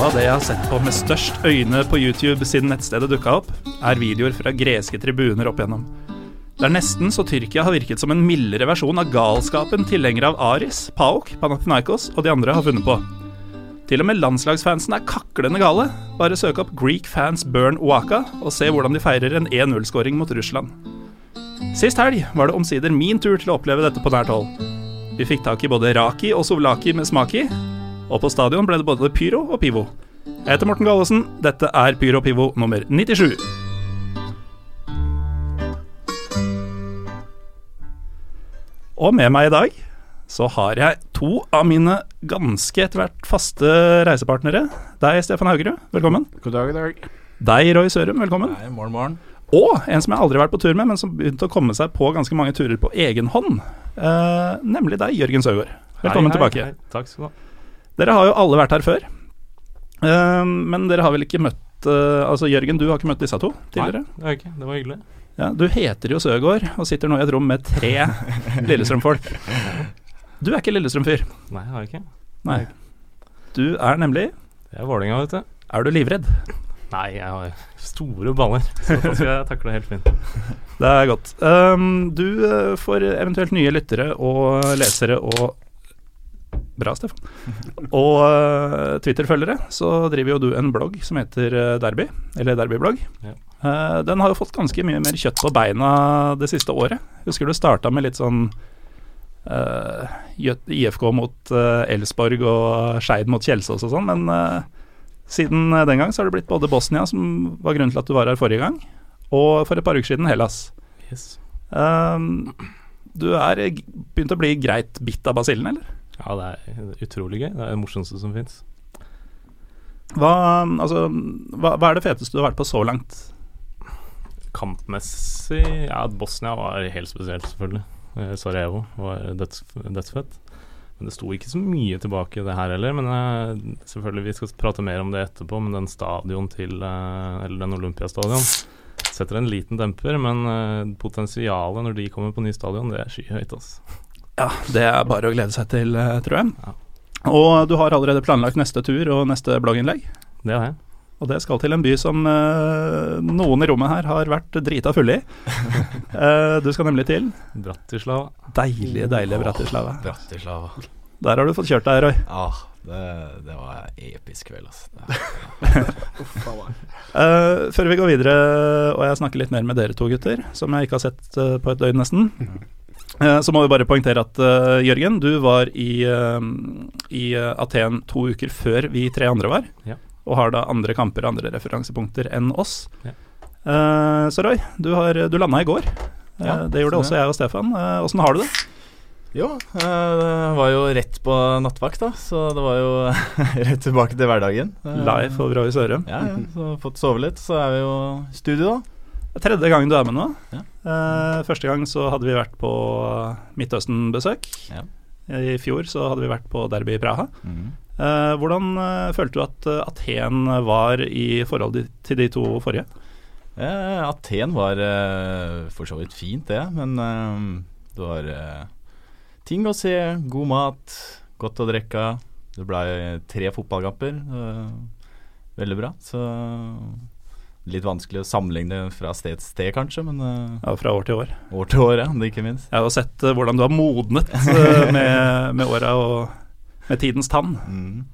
Noe av det jeg har sett på med størst øyne på YouTube siden nettstedet dukka opp, er videoer fra greske tribuner opp igjennom. Det er nesten så Tyrkia har virket som en mildere versjon av galskapen tilhengere av Aris, Paok, Panathinaikos og de andre har funnet på. Til og med landslagsfansen er kaklende gale. Bare søk opp Greek fans burn Waka og se hvordan de feirer en 1-0-skåring mot Russland. Sist helg var det omsider min tur til å oppleve dette på nært hold. Vi fikk tak i både raki og Sovlaki med smak i, og på stadion ble det både pyro og pivo. Jeg heter Morten Gallesen. Dette er Pyro Pivo nummer 97. Og med meg i dag så har jeg to av mine ganske etter hvert faste reisepartnere. Deg, Stefan Haugerud, velkommen. God dag, god dag. Deg, Roy Sørum, velkommen. Nei, morgen, morgen. Og en som jeg aldri har vært på tur med, men som begynte å komme seg på ganske mange turer på egen hånd. Eh, nemlig deg, Jørgen Søgaard. Velkommen Hei, hei, tilbake. hei. Takk skal du ha. Dere har jo alle vært her før. Eh, men dere har vel ikke møtt eh, Altså Jørgen, du har ikke møtt disse to tidligere? Nei, det ikke. Det var hyggelig. Ja, du heter jo Søgaard og sitter nå i et rom med tre Lillestrøm-folk. Du er ikke Lillestrøm-fyr. Nei, det har jeg ikke. Nei. Du er nemlig Det er Vålerenga, vet du. Er du livredd? Nei, jeg har store baller, så da skal jeg takle det helt fint. Det er godt. Um, du, får for eventuelt nye lyttere og lesere og Bra, Stefan. Og uh, Twitter-følgere, så driver jo du en blogg som heter eh, Derby, eller Derbyblogg. Ja. Uh, den har jo fått ganske mye mer kjøtt på beina det siste året. Husker du starta med litt sånn uh, IFK mot Elsborg Elfsborg og Skeid mot Kjelsås og sånn, men siden den gang så har det blitt både Bosnia, som var grunnen til at du var her forrige gang, og for et par uker siden Hellas. Yes. Um, du er begynt å bli greit bitt av basillen, eller? Ja, det er utrolig gøy. Det er det morsomste som fins. Hva, altså, hva, hva er det feteste du har vært på så langt? Kampmessig Ja, Bosnia var helt spesielt, selvfølgelig. Eh, Sarajevo var døds, dødsfett. Men det sto ikke så mye tilbake det her heller. Men jeg, selvfølgelig, vi skal prate mer om det etterpå. Men den stadion til eh, Eller den Olympiastadion setter en liten demper. Men eh, potensialet når de kommer på ny stadion, det er skyhøyt, altså. Ja, det er bare å glede seg til, eh, tror jeg. Ja. Og du har allerede planlagt neste tur og neste blogginnlegg. Det har jeg. Og det skal til en by som eh, noen i rommet her har vært drita fulle i. Eh, du skal nemlig til Bratislava. deilige, deilige Bratislava. Bratislava. Der har du fått kjørt deg, Roy. Ah, det, det var en episk kveld, altså. Eh, før vi går videre og jeg snakker litt mer med dere to gutter, som jeg ikke har sett uh, på et døgn nesten, eh, så må vi bare poengtere at uh, Jørgen, du var i, uh, i eh, Aten to uker før vi tre andre var, Ja. og har da andre kamper og andre referansepunkter enn oss. Ja. Uh, så Roy, du, har, du landa i går. Eh, Ja, det gjorde så også jeg og Stefan. Eh, Åssen har du det? jo, eh, det var jo rett på nattvakt, da. Så det var jo rett tilbake til hverdagen. Eh, Live over Roy Sørum. Ja, ja. Så fått sove litt. Så er vi jo i studio, da. Tredje gang du er med nå. Ja. Uh, første gang så hadde vi vært på Midtøsten-besøk. Ja. I fjor så hadde vi vært på Derby i Praha. Mm. Uh, hvordan uh, følte du at eh, Aten var i forhold til de to forrige? Eh, Aten var eh, for så vidt fint, det. Men eh, det var eh, ting å se, god mat, godt å drikke. Det ble tre fotballkamper. eh, veldig bra. Så litt vanskelig å sammenligne fra sted til sted, kanskje, men eh, Ja, fra år til år. år til år, ja, det ikke minst. Jeg har sett uh, hvordan du har modnet eh, med, med åra og med tidens tann. Mm.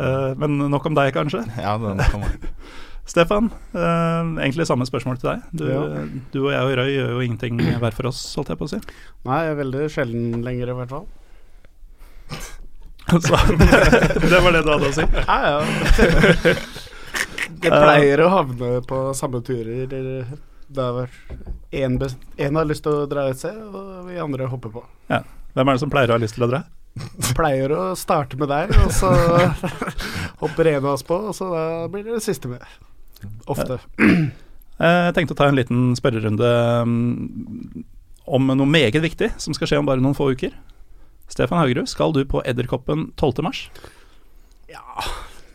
Uh, men nok om deg, kanskje. Ja, nok om man. Stefan, eh, egentlig samme spørsmål til deg. Du, Ja. du og jeg og Røy gjør jo ingenting hver for oss, holdt jeg på å si. Nei, veldig sjelden lenger i hvert fall. Så det, det var det du hadde å si. Ja, ja. Det pleier å havne på samme turer. eller Der én har lyst til å dra et sted, og vi andre hopper på. Ja. Hvem er det som pleier å ha lyst til å dra? Pleier å starte med deg, og så hopper en av oss på, og så da blir det det siste med. Ofte. Eh, Jeg tenkte å ta en liten spørrerunde mm, om noe meget viktig som skal skje om bare noen få uker. Stefan Haugerud, skal du på Edderkoppen 12. mars? Ja,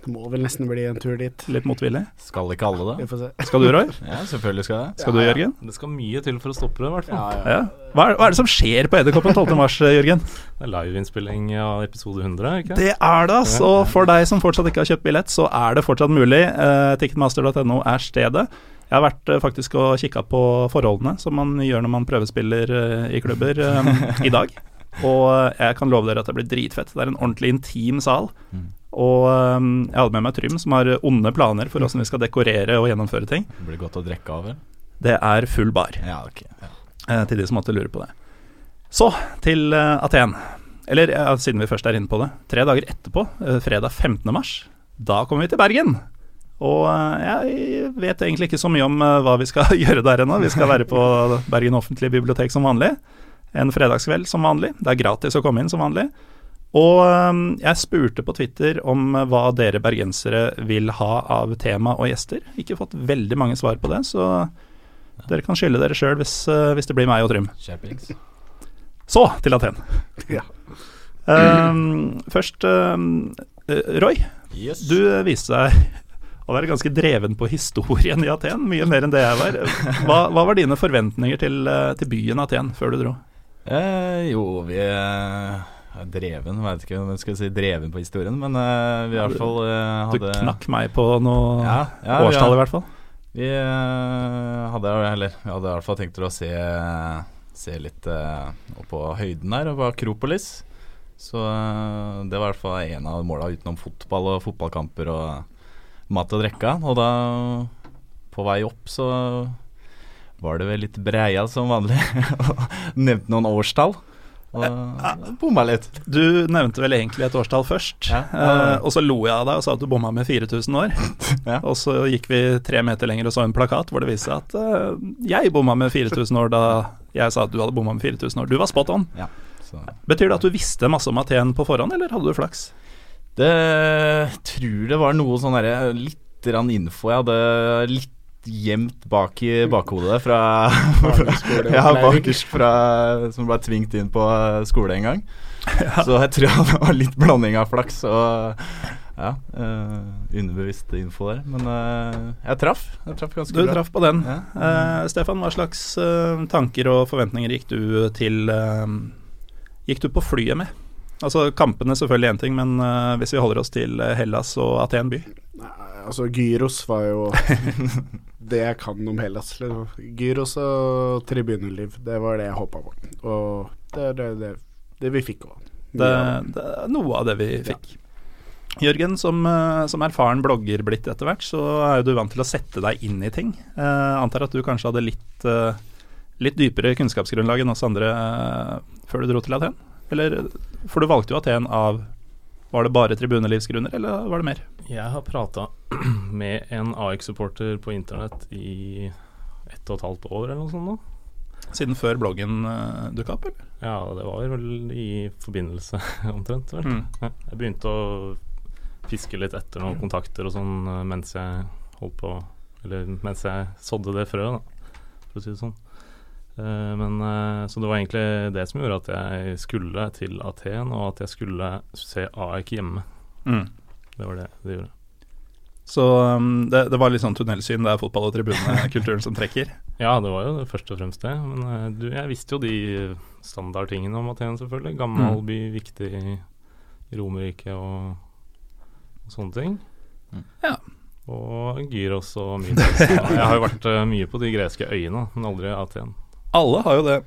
det må vel nesten bli en tur dit. Litt motvillig. Skal ikke alle Vi får se. Skal du, Roy? Ja, selvfølgelig skal jeg. Skal du, Jørgen? Det skal mye til for å stoppe det, i hvert fall. Ja, ja. Ja. Hva, er, hva er det som skjer på Edderkoppen 12. mars, Jørgen? Det er liveinnspilling av episode 100, ikke Det er det, ass. Og for deg som fortsatt ikke har kjøpt billett, så er det fortsatt mulig. Uh, Ticketmaster.no er stedet. Jeg har vært eh, faktisk og kikka på forholdene, som man gjør når man prøvespiller eh, i klubber eh, i dag. Og eh, jeg kan love dere at det blir dritfett. Det er en ordentlig intim sal. Og eh, jeg hadde med meg Trym, som har onde planer for hvordan vi skal dekorere og gjennomføre ting. Det blir godt å drikke av, vel? Det er full bar, Ja, okay. Ja. eh, til de som måtte lure på det. Så til eh, Aten. Eller ja, siden vi først er inne på det. Tre dager etterpå, eh, fredag 15. mars, da kommer vi til Bergen. Og jeg vet egentlig ikke så mye om hva vi skal gjøre der ennå. Vi skal være på Bergen offentlige bibliotek som vanlig. En fredagskveld som vanlig. Det er gratis å komme inn som vanlig. Og eh, jeg spurte på Twitter om eh, hva dere bergensere vil ha av tema og gjester. Ikke fått veldig mange svar på det, så dere kan skylde dere sjøl hvis, eh, hvis det blir meg og Trym. Så til Aten. Ja. Um, først, um, Roy. Yes. Du viste deg å være ganske dreven på historien i Aten, mye mer enn det jeg var. Hva, hva var dine forventninger til, til byen Aten før du dro? Eh, jo, vi dreven, veit ikke om jeg skal si dreven på historien, men uh, vi i hvert fall eh, Du knakk meg på noe Ja, ja, årstall, i hvert fall. Vi uh, hadde, eller, vi hadde i hvert fall tenkt å se, se litt uh, opp på høyden her, på Akropolis. Så det var i hvert fall en av måla utenom fotball og fotballkamper og mat og drikke. Og da, på vei opp, så var det vel litt breia som vanlig. Nevnte noen årstall. Og bomma litt. Du nevnte vel egentlig et årstall først, Ja. uh, og så lo jeg av deg og sa at du bomma med 4000 år. Ja. Og så gikk vi tre meter lenger og så en plakat hvor det viste seg at uh, jeg bomma med 4000 år da jeg sa at du hadde bomma med 4000 år. Du var spot on. Så. Betyr det at du visste masse om Aten på forhånd, eller hadde du flaks? Det tror det var noe sånn derre Litt rann info jeg hadde litt gjemt bak i bakhodet fra Ja, bakerst fra Som ble tvingt inn på skole en gang. Så jeg tror det var litt blanding av flaks og ja, uh, underbevisst info der. Men uh, jeg traff. Jeg traff ganske Du bra. traff på den. Ja. Uh, Stefan, hva slags eh, tanker og forventninger gikk du til eh, Gikk du på flyet med? Altså Kampene selvfølgelig én ting, men eh, hvis vi holder oss til eh, Hellas og Aten by. Nei, altså Gyros var jo det jeg kan om Hellas. liksom. Gyros og tribuneliv, det var det jeg håpa på. Og det er det, det, det vi fikk òg. Det, det er noe av det vi fikk. Jørgen, som, eh, som erfaren blogger blitt etter hvert, så er jo du vant til å sette deg inn i ting. Eh, antar at du kanskje hadde litt, eh, litt dypere kunnskapsgrunnlag enn oss andre eh, før du dro til Aten? Eller, for du valgte jo Aten av Var det bare tribunelivsgrunner, eller var det mer? Jeg har prata med en AX-supporter på internett i ett og et halvt år eller noe sånt nå. Siden før bloggen uh, dukka opp, eller? Ja, det var vel i forbindelse omtrent, vel. Mm. Jeg begynte å fiske litt etter noen kontakter og sånn eh, mens jeg holdt på Eller mens jeg sådde det frøet, da, for å si det sånn. Eh, men eh, Så det var egentlig det som gjorde at jeg skulle til Aten, og at jeg skulle se AEK hjemme. Mm. Det var det det gjorde. Så um, det, det var litt sånn tunnelsyn, det er fotball- og tribunekulturen som trekker. Ja, det var jo det først og fremst det. Men eh, du, jeg visste jo de standardtingene om Aten, selvfølgelig. Gammel Mm. by, viktig i Romerike og, og sånne ting. Mm. Ja. Og Gyros og Mytos. Jeg har jo vært mye på de greske øyene, men aldri Aten. Alle har jo det,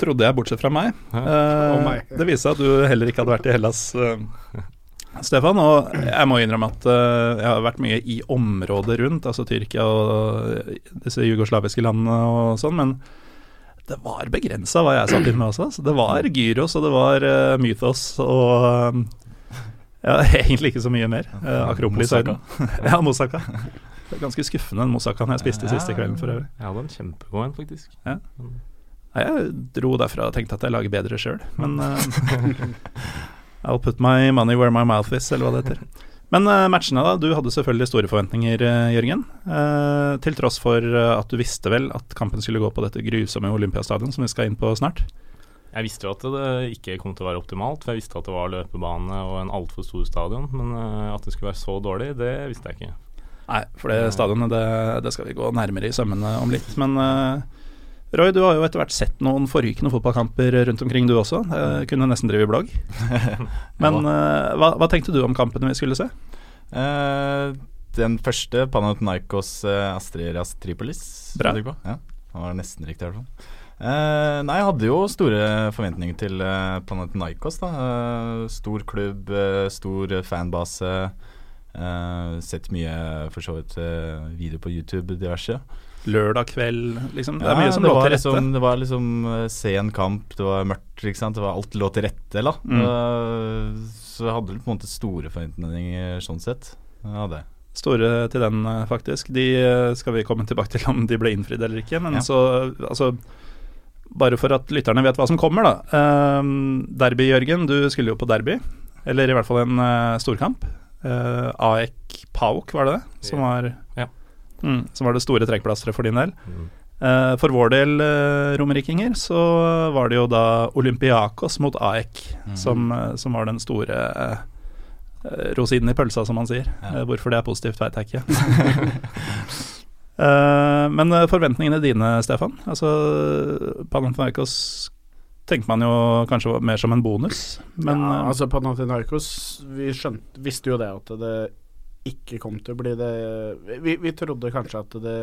trodde jeg, bortsett fra meg. Ja. Eh, meg. Det viste seg at du heller ikke hadde vært i Hellas, eh, Stefan. Og jeg må innrømme at eh, jeg har vært mye i området rundt, altså Tyrkia og disse jugoslaviske landene og sånn, men det var begrensa hva jeg satt inne med også. Så det var gyros, og det var mythos og Ja, egentlig ikke så mye mer. Uh, Akropolis-høyden. ja, Moussaka. Ganske skuffende den moussakaen jeg spiste siste kvelden for øvrig. Jeg hadde en kjempegod en, faktisk. Ja. Jeg dro derfra og tenkte at jeg lager bedre sjøl, men uh, I'll put my money where my mouth is, eller hva det heter. Men uh, matchene, da. Du hadde selvfølgelig store forventninger, uh, Jørgen. Uh, til tross for at du visste vel at kampen skulle gå på dette grusomme Olympiastadion, som vi skal inn på snart. Jeg visste jo at det ikke kom til å være optimalt, for jeg visste at det var løpebane og en altfor stor stadion. Men at det skulle være så dårlig, det visste jeg ikke. Nei, for det stadionet, det, det skal vi gå nærmere i sømmene om litt. Men Roy, du har jo etter hvert sett noen forrykende fotballkamper rundt omkring du også. Jeg kunne nesten drive blogg. Men uh, hva, hva, tenkte du om kampene vi skulle se? Uh, den første, Panathinaikos uh, Astriras Tripolis. Bra. Ja, det var nesten riktig, i hvert fall. Uh, nei, jeg hadde jo store forventninger til uh, Panathinaikos. da Stor klubb, stor fanbase. Sett mye for så vidt video på YouTube, diverse lørdag kveld, liksom. Det er mye som lå til rette. Liksom, det var liksom uh, sen kamp, det var mørkt, ikke sant. Det var alt lå til rette, da. Mm. Uh, så jeg hadde på en måte store forventninger sånn sett. Ja, det. Store til den, uh, faktisk. De skal vi komme tilbake til om de ble innfridd eller ikke. Men ja. så, altså Bare for at lytterne vet hva som kommer, da. derby, Jørgen. Du skulle jo på derby. Eller i hvert fall en storkamp. AEK Pauk, var det det? Som var ja. Mm, som var det store trekkplasteret for din del. Mm. Uh, for vår del, uh, romerikinger, så var det jo da Olympiakos mot AEK mm. som, uh, som, var den store rosinen i pølsa, som man sier. Ja. hvorfor det er positivt, veit jeg ikke. men forventningene dine, Stefan? Altså, Panathinaikos tenker man jo kanskje mer som en bonus, men Ja, altså Panathinaikos, vi skjønte, visste jo det at det ikke kom til å bli det Vi, vi trodde kanskje at det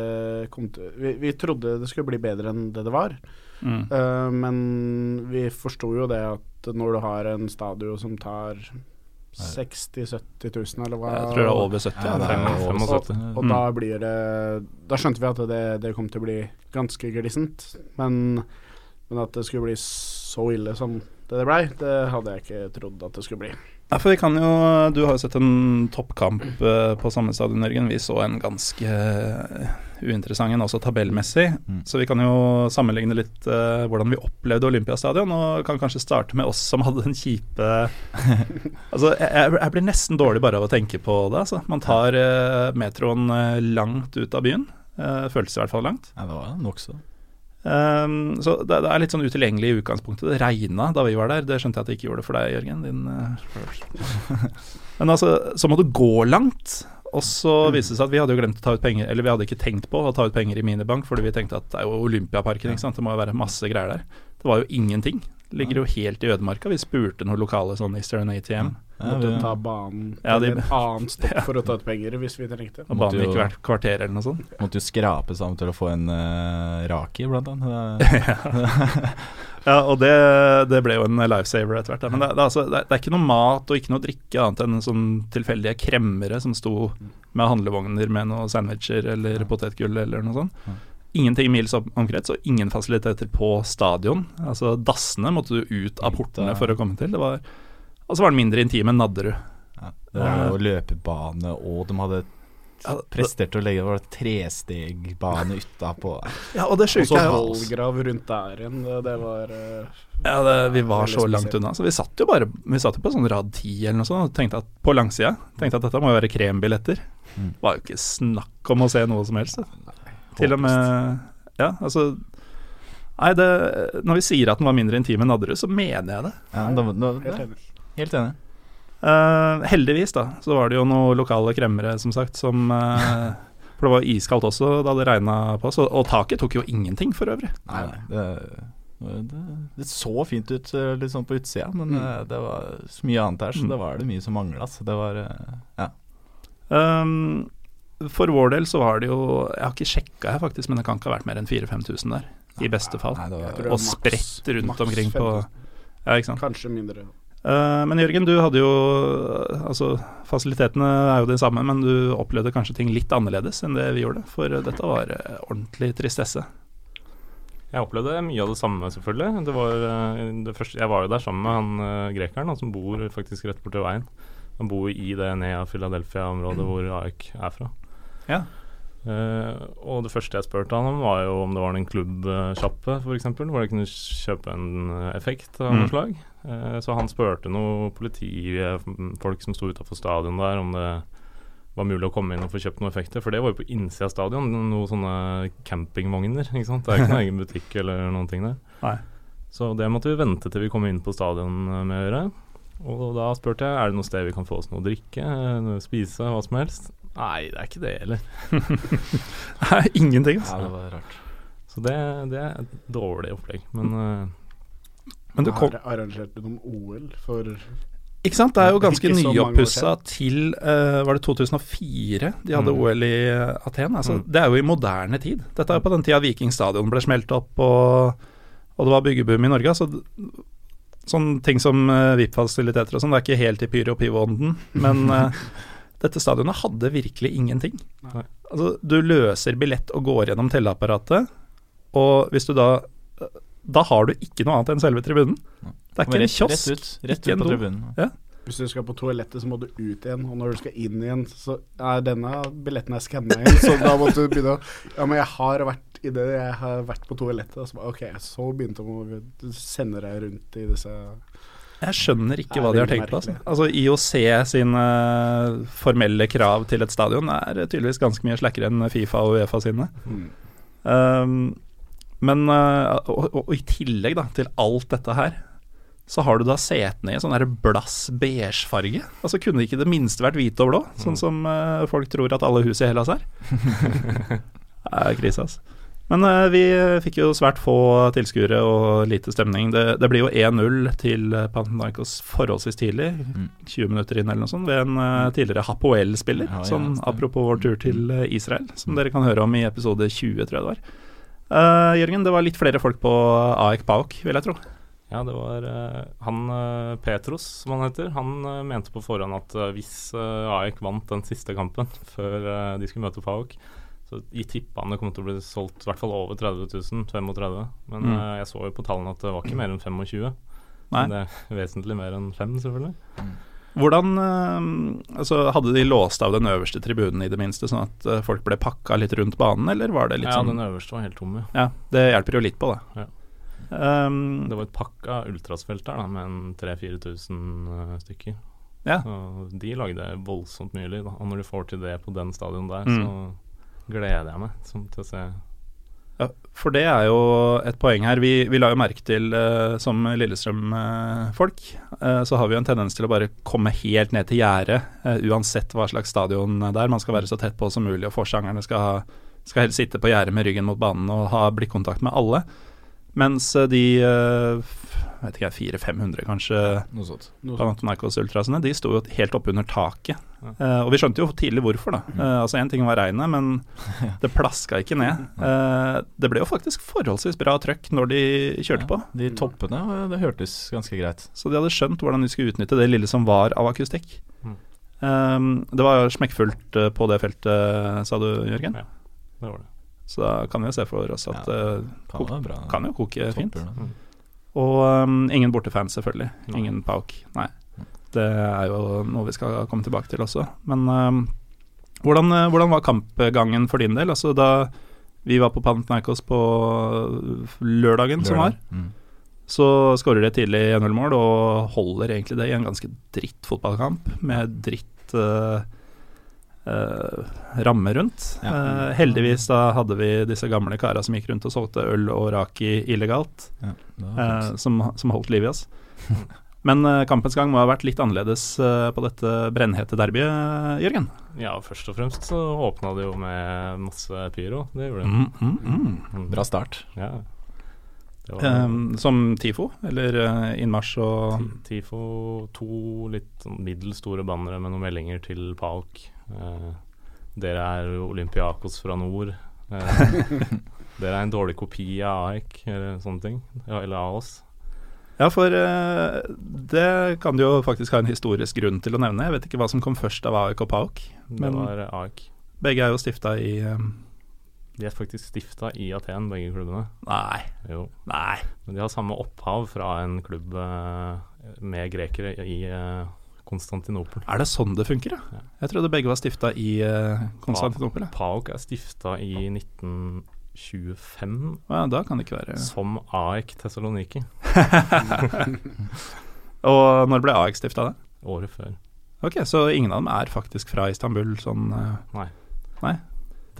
kom til vi, vi, trodde det skulle bli bedre enn det det var. Mm. Uh, men vi forsto jo det at når du har en stadion som tar 60 000-70 000, eller hva Jeg tror det er over 70. Ja, er over 70. Og, og mm. da blir det Da skjønte vi at det, det kom til å bli ganske glissent. Men, men at det skulle bli så ille som det det blei, det hadde jeg ikke trodd at det skulle bli. Ja, for vi kan jo, Du har jo sett en toppkamp uh, på samme stadion, Jørgen. Vi så en ganske uh, uinteressant en, også tabellmessig. Mm. Så vi kan jo sammenligne litt uh, hvordan vi opplevde Olympiastadion, og kan kanskje starte med oss som hadde den kjipe Altså, jeg, jeg, blir nesten dårlig bare av å tenke på det. Altså. Man tar metroen langt ut av byen. føltes i hvert fall langt. Ja, det var nokså. Um, så det, det, er litt sånn utilgjengelig i utgangspunktet. Det regna da vi var der, det skjønte jeg at det ikke gjorde for deg, Jørgen. Din, uh, Men altså, så må du gå langt. Og så viste det seg at vi hadde jo glemt å ta ut penger Eller vi hadde ikke tenkt på å ta ut penger i minibank, fordi vi tenkte at det er jo Olympiaparken, ikke sant. Det må jo være masse greier der. Det var jo ingenting. Ligger jo helt i ødemarka. Vi spurte noen lokale sånn Eastern ATM. Ja, måtte ta banen ja, de, eller en annen stopp for å ta ut penger hvis vi trengte. Og banen gikk hvert kvarter eller noe sånt. Måtte jo skrape sammen til å få en uh, raki, blant annet. ja, og det, det, ble jo en lifesaver etter hvert. Men det, det, altså, det, er ikke noe mat og ikke noe drikke annet enn sånn tilfeldige kremmere som sto med handlevogner med noen sandwicher eller potetgull eller noe sånt. Ingenting i mils omkrets og ingen fasiliteter på stadion. Altså Dassene måtte du ut av portene for å komme til. Det var og så var den mindre intim enn Nadderud. Ja, det var jo løpebane, og de hadde prestert å legge var det trestegbane utapå. Ja, og det sjuke er jo vollgrav rundt der igjen. Det, det var uh, Ja, det, vi var så langt unna. Så vi satt jo bare Vi satt jo på sånn rad 10 eller noe sånt og tenkte at på langsida tenkte at dette må jo være krembilletter. Mm. Det var jo ikke snakk om å se noe som helst. Nei, Til og med Ja, altså Nei, det, når vi sier at den var mindre intim enn Nadderud, så mener jeg det. Ja, da, da, da, Helt enig. Uh, heldigvis da, så var det jo noen lokale kremmere, som sagt, som uh, For det var iskaldt også da det regna på oss, og, og, taket tok jo ingenting for øvrig. Nei, nei det, det, det, så fint ut eh, litt sånn på utsida, men mm. det var så mye annet her, så mm. det var det mye som mangla. Så det var Ja. Um, for vår del så var det jo Jeg har ikke sjekka her faktisk, men det kan ikke ha vært mer enn 4000-5000 der, i beste fall. Nei, var, og spredt rundt omkring på Ja, ikke sant. Kanskje mindre. Uh, men Jørgen, du hadde jo Altså, fasilitetene er jo de samme, men du opplevde kanskje ting litt annerledes enn det vi gjorde. For dette var uh, ordentlig tristesse. Jeg opplevde mye av det samme, selvfølgelig. Det var, uh, det første, jeg var jo der sammen med han grekeren, han som bor faktisk rett borti veien. Han bor i det Nea Philadelphia-området hvor AEK er fra. Ja. Uh, og det første jeg spurte han om, var jo om det var en klubbsjappe, f.eks., hvor jeg kunne kjøpe en eh, effekt av noe Mm. slag. Uh, så han spurte noen politifolk som sto utafor stadion der, om det var mulig å komme inn og få kjøpt noen effekter. For det var jo på innsida av stadion, noen sånne campingvogner. Ikke sant? Det er ikke noen egen butikk eller noen ting der. Nei. Så det måtte vi vente til vi kom inn på stadion med å gjøre. Og da spurte jeg er det noe sted vi kan få oss noe å drikke, noe å spise, hva som helst. Nei, det er ikke det heller. Nei, ingenting. Ja, Altså. det var rart. Så det, det er et dårlig opplegg. Men uh, Men du kom, Har arrangert noen OL for Ikke sant, det er jo ganske nyoppussa til uh, Var det 2004 de hadde Mm. OL i eh, Aten? Altså, Mm. Det er jo i moderne tid. Dette er jo på den tida Viking stadion ble smelt opp, og, og det var byggeboom i Norge. Altså, sånne ting som uh, VIP-fasiliteter og sånn, det er ikke helt i pyro og pivo-ånden, men eh, dette stadionet hadde virkelig ingenting. Nei. Altså, du løser billett og går gjennom telleapparatet, og hvis du da Da har du ikke noe annet enn selve tribunen. Det er ikke en kiosk. Rett ut, rett ut på tribunen. tribunen. Hvis du skal på toalettet, så må du ut igjen. Og når du skal inn igjen, så er denne billetten er skanna igjen. Så da måtte du begynne å Ja, men jeg har vært i det, jeg har vært på toalettet. Og så ok, så begynte de å sende deg rundt i disse Jeg skjønner ikke hva de har tenkt på. Altså. altså IOC sine eh, formelle krav til et stadion er tydeligvis ganske mye slakkere enn Fifa og Uefa sine. mm. Um, men eh, og, og, og i tillegg da til alt dette her, så har du da setene i sånn der blass beige farge. Altså Kunne det ikke det minste vært hvite og blå, sånn som uh, folk tror at alle hus i Hellas er? det er krise, altså. Men eh, vi fikk jo svært få tilskuere og lite stemning. Det, det blir jo 1-0 til Panathinaikos forholdsvis tidlig, Mm. 20 minutter inn eller noe sånt, ved en eh, tidligere Hapoel-spiller. Ja, ja, apropos vår tur til eh, Israel, som dere kan høre om i episode 20, tror jeg det var. Uh, Jørgen, det var litt flere folk på AEK Paok, vil jeg tro. ja, det var uh, han Petros, som han heter. Han uh, mente på forhånd at hvis uh, AEK vant den siste kampen før de skulle møte PAOK, så i tippa kommer det kom til å bli solgt i hvert fall over 30 000, 35. Men Mm. eh, jeg så jo på tallene at det var ikke mer enn 25. Nei. Men det er vesentlig mer enn 5, selvfølgelig. Hvordan eh, altså, Hadde de låst av den øverste tribunen i det minste, sånn at eh, folk ble pakka litt rundt banen, eller var det litt ja, sånn den øverste var helt tom, ja. Ja, det hjelper jo litt på, det. Ja. Um, Det var et pakka ultrasfelt der da, med en 3000-4000 uh, stykker. Ja. Så de lagde voldsomt mye lyd. da. Og når du får til det på den stadion der, Mm. så gleder jeg meg som, til å se Ja, for det er jo et poeng her. Vi, vi la jo merke til, eh, som Lillestrøm-folk, eh, så har vi jo en tendens til å bare komme helt ned til gjerdet, eh, uansett hva slags stadion det er. Man skal være så tett på som mulig, og forsangerne skal, skal helst sitte på gjerdet med ryggen mot banen og ha blikkontakt med alle. Mens de vet ikke jeg, 400-500 kanskje Noe sånt. Panathinaikos Ultrasene, de sto jo helt oppunder taket. Ja. Uh, og vi skjønte jo tidlig hvorfor, da. Eh, altså Én ting var regnet, men det plaska ikke ned. Uh, det ble jo faktisk forholdsvis bra trøkk når de kjørte på. De toppene, det hørtes ganske greit. Så de hadde skjønt hvordan de skulle utnytte det lille som var av akustikk. Mm. Eh, det var smekkfullt på det feltet, sa du, Jørgen. Ja. Det var det. Så da kan vi jo se for oss at Ja. det Kan være bra. kan jo koke fint. Da. Og um, ingen bortefans, selvfølgelig. Nei. Ingen Pauk. Nei. Det er jo noe vi skal komme tilbake til også. Men um, hvordan, uh, hvordan var kampgangen for din del? Altså da vi var på Panathinaikos på lørdagen som var, Mm. så skårer de tidlig 1-0-mål og holder egentlig det i en ganske dritt fotballkamp med dritt uh, uh, ramme rundt. Ja. Uh, heldigvis da hadde vi disse gamle kara som gikk rundt og solgte øl og raki illegalt Ja, eh, fint. som, som holdt liv i oss. Men kampens gang må ha vært litt annerledes på dette brennhete derbyet, Jørgen. Ja, først og fremst så åpna det jo med masse pyro. Det gjorde det. Mm, mm, mm. Mm. Bra start. Ja. Det var Eh, som TIFO, eller eh, innmarsj og Tifo, to litt sånn middels store bannere med noen meldinger til PAOK. Eh, dere er Olympiakos fra nord. Eh, dere er en dårlig kopi av AEK, eller sånne ting. Eller av oss. Ja, for eh, det kan du jo faktisk ha en historisk grunn til å nevne. Jeg vet ikke hva som kom først av AEK og PAOK. Det var AEK. Begge er jo stifta i um... De er faktisk stifta i Aten, begge klubbene. Nei. Jo. Nei. Men de har samme opphav fra en klubb med grekere i Konstantinopel. Er det sånn det funker, ja? Jeg trodde begge var stifta i uh, Konstantinopel. Ja. PAOK er stifta i 1925 Ja, da kan det ikke være som AEK Tessaloniki Og når ble AEK stifta, da? året før. Ok, så ingen av dem er faktisk fra Istanbul, sånn Uh, Nei. Nei.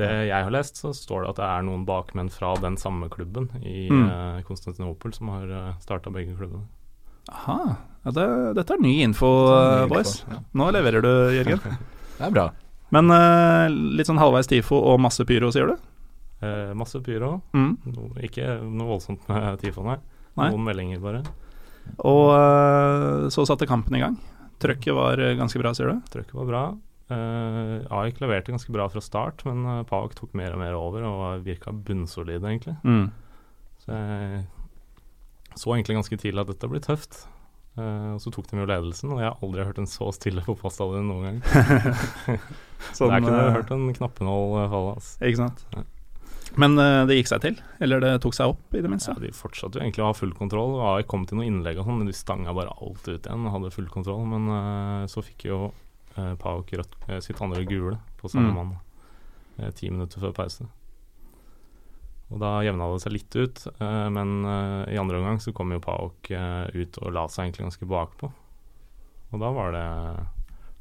Det jeg har lest, så står det at det er noen bakmenn fra den samme klubben i Mm. uh, Konstantinopel som har starta begge klubbene. Aha. Ja, det, dette er ny info, er ny eh, info, boys. ja. Nå leverer du, Jørgen. Det er bra. Men uh, litt sånn halvveis TIFO og masse pyro, sier du? Eh, masse pyro. Mm. No, ikke noe voldsomt med TIFO, nei. Nei. Noen meldinger, bare. Og uh, så satte kampen i gang. Trøkket var ganske bra, sier du? Trøkket var bra. Uh, AIK leverte ganske bra fra start, men uh, PAOK tok mer og mer over og virka bunnsolide, egentlig. Mm. Så jeg så egentlig ganske tidlig at dette blir tøft. Eh, og så tok de jo ledelsen, og jeg har aldri hørt en så stille fotballstadion noen gang. Sånn, Der kunne jeg eh, hørt en knappenål eh, falle. Altså. Ikke sant. Ja. Men uh, det gikk seg til? Eller det tok seg opp, i det minste? Ja, de fortsatte jo egentlig å ha full kontroll. og jeg kom til noen innlegg og sånn, men de stanga bare alt ut igjen og hadde full kontroll. Men uh, så fikk jo uh, Pauk rødt, eh, sitt andre gule på samme Mm. mann eh, ti minutter før pause. Og da jevna det seg litt ut, eh, men eh, i andre omgang så kom jo PAOK eh, ut og la seg egentlig ganske bakpå. Og da var det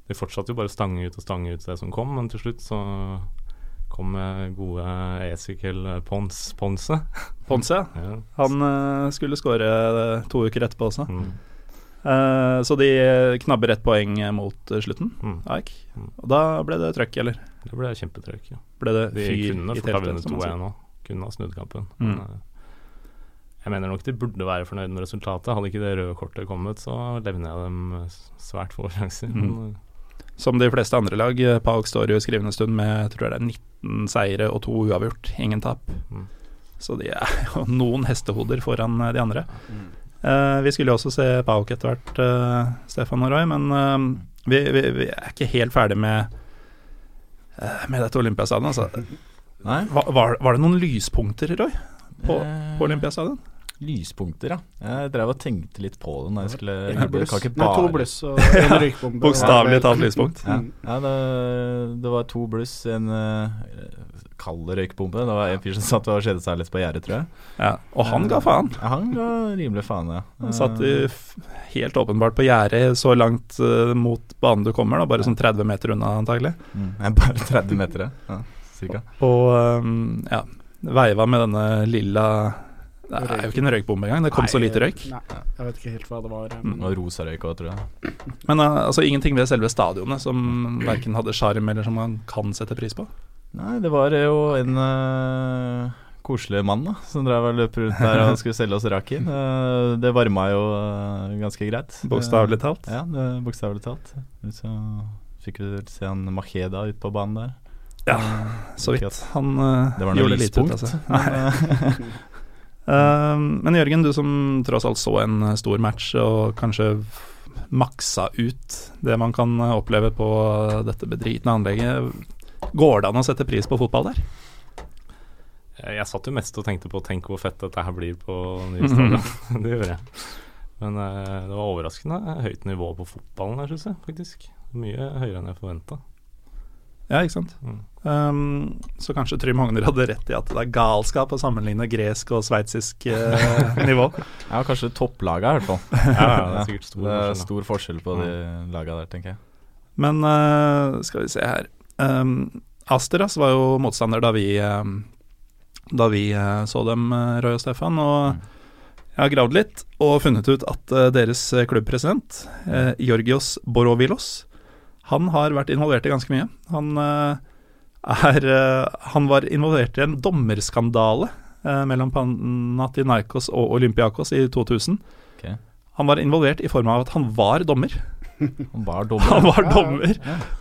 De fortsatte jo bare å stange ut og stange ut det som kom, men til slutt så kom gode Ezekiel Pons, Ponse. Ponce, ja. Han skulle skåre to uker etterpå også. Mm. Uh, så de knabber ett poeng mot slutten. Mm. Aik. Mm. Og da ble det trøkk, eller? Det ble kjempetrøkk, ja. Ble det De kunne fort ha vunnet som man sier? 2-1 nå. Kunne ha snudd kampen. Mm. Men, eh, jeg mener nok de burde være fornøyd med resultatet. Hadde ikke det røde kortet kommet, så levner jeg dem eh, svært få sjanser. Mm. Men, eh, Som de fleste andre lag, Pauk står jo i skrivende stund med jeg tror det er 19 seire og to uavgjort, ingen tap. Mm. Så de er jo noen hestehoder foran de andre. Mm. Eh, vi skulle jo også se Pauk etter hvert, eh, Stefan og Roy, men eh, vi, vi, vi er ikke helt ferdig med eh, med dette Olympiastadionet. Altså. Nei? Var, var, var det noen lyspunkter, Roy, på, Eh, på Olympiastadion? Lyspunkter, ja. Jeg drev og tenkte litt på det når jeg skulle Det bluss. ikke Nei, to bluss og en røykbombe. Bokstavelig talt lyspunkt. Ja, ja det, det var to bluss, en uh, kald røykbombe. Det var en fyr som satt og kjedet seg litt på gjerdet, tror jeg. Ja, og han ga faen. Ja, han ga rimelig faen, ja. Han satt i, helt åpenbart på gjerdet så langt uh, mot banen du kommer, da, bare sånn 30 meter unna antagelig. Mm, bare 30 meter, ja. Cirka. Og um, ja, veiva med denne lilla Det er jo ikke en røykbombe engang, det kom så lite røyk. Nei, jeg vet ikke helt hva det var. Det Men Og rosa røyk òg, tror jeg. Men uh, altså ingenting ved selve stadionet som verken hadde sjarm eller som man kan sette pris på. Nei, det var jo en uh, koselig mann da som drev og løp rundt der og skulle selge oss raken. Uh, det varma jo uh, ganske greit. Bokstavelig talt. Ja, bokstavelig talt. Så fikk vi se han Macheda ute på banen der. Ja, så vidt. Han uh, Det gjorde lite ut av seg. Men, eh, Uh, men Jørgen, du som tross alt så en stor match og kanskje maksa ut det man kan oppleve på dette bedritne anlegget. Går det an å sette pris på fotball der? jeg, satt jo mest og tenkte på Tenk hvor fett dette her blir på nye stadion. det gjør jeg. Men uh, det var overraskende høyt nivå på fotballen her, syns jeg faktisk. Mye høyere enn jeg forventa. Ja, ikke sant. Mm. Um, så kanskje Trym Hogner hadde rett i at det er galskap å sammenligne gresk og sveitsisk uh, nivå. ja, kanskje topplaga i hvert fall. Ja, ja, det er sikkert stor Det er forskjell, stor forskjell på de laga der, tenker jeg. Men uh, skal vi se her um, Asteras var jo motstander da vi um, Da vi uh, så dem, uh, Roy og Stefan. Og jeg har gravd litt og funnet ut at uh, deres klubbpresident, uh, Georgios Borovilos, han har vært involvert i ganske mye. Han uh, er uh, Han var involvert i en dommerskandale uh, mellom Panathinaikos og Olympiakos i 2000. Okay. Han var involvert i form av at han var dommer. Han var dommer. Han var dommer,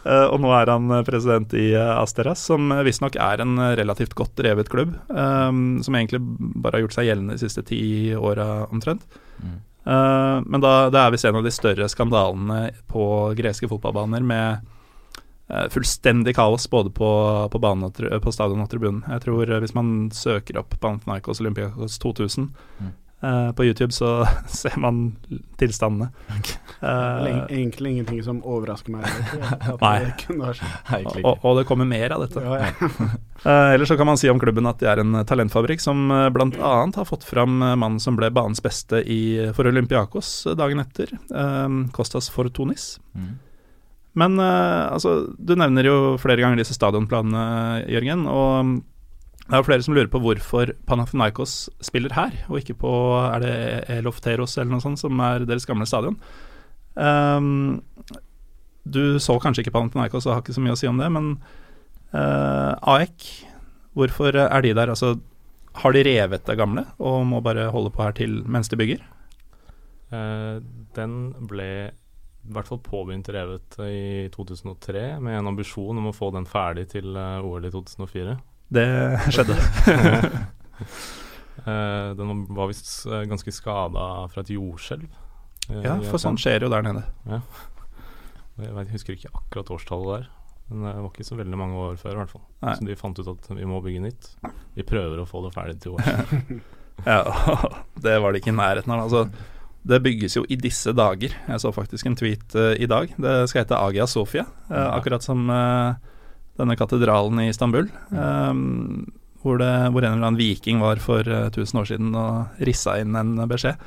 eh, og nå er han eh, president i eh, Asteras, som eh, visstnok er en eh, relativt godt drevet klubb, Um, som egentlig bare har gjort seg gjeldende de siste ti åra omtrent. Mm. Eh, men da, det er visst en av de større skandalene på greske fotballbaner med uh, fullstendig kaos både på, på, banen og, på stadion og tribunen. Jeg tror uh, hvis man søker opp Panathinaikos Olympiakos 2000, Mm. Eh, på YouTube så ser man tilstandene. Okay. Uh, Egentlig ingenting som overrasker meg. at Nei. det skjedd. Og, og det kommer mer av dette. Ja, ja. uh, ellers så kan man si om klubben at de er en talentfabrikk som bl.a. har fått fram mannen som ble banens beste i, for Olympiakos dagen etter, Kostas Fortunis. Mm. Men altså, du nevner jo flere ganger disse stadionplanene, Jørgen. Og det er jo flere som lurer på hvorfor Panathinaikos spiller her, og ikke på Er det Elofteros eller noe sånt, som er deres gamle stadion? Um, du så kanskje ikke Panathinaikos og har ikke så mye å si om det, men uh, AEK, hvorfor er de der? Altså, har de revet det gamle og må bare holde på her til mens de bygger? Uh, den ble i hvert fall påbegynt revet i 2003 med en ambisjon om å få den ferdig til eh, OL i 2004. Det skjedde. Eh, den var visst eh, ganske skada fra et jordskjelv. eh, ja, for sånn skjer jo der nede. Jeg vet, jeg husker ikke akkurat årstallet der, men det var ikke så veldig mange år før. i hvert fall Nei. Så de fant ut at vi må bygge nytt. Vi prøver å få det ferdig til OL. Ja, det var det ikke i nærheten av. Altså, det bygges jo i disse dager. Jeg så faktisk en tweet uh, i dag. Det skal hete Agia Sofia, uh, akkurat som eh, denne katedralen i Istanbul. Um, hvor, det, hvor en eller annen viking var for eh, 1000 år siden og rissa inn en beskjed.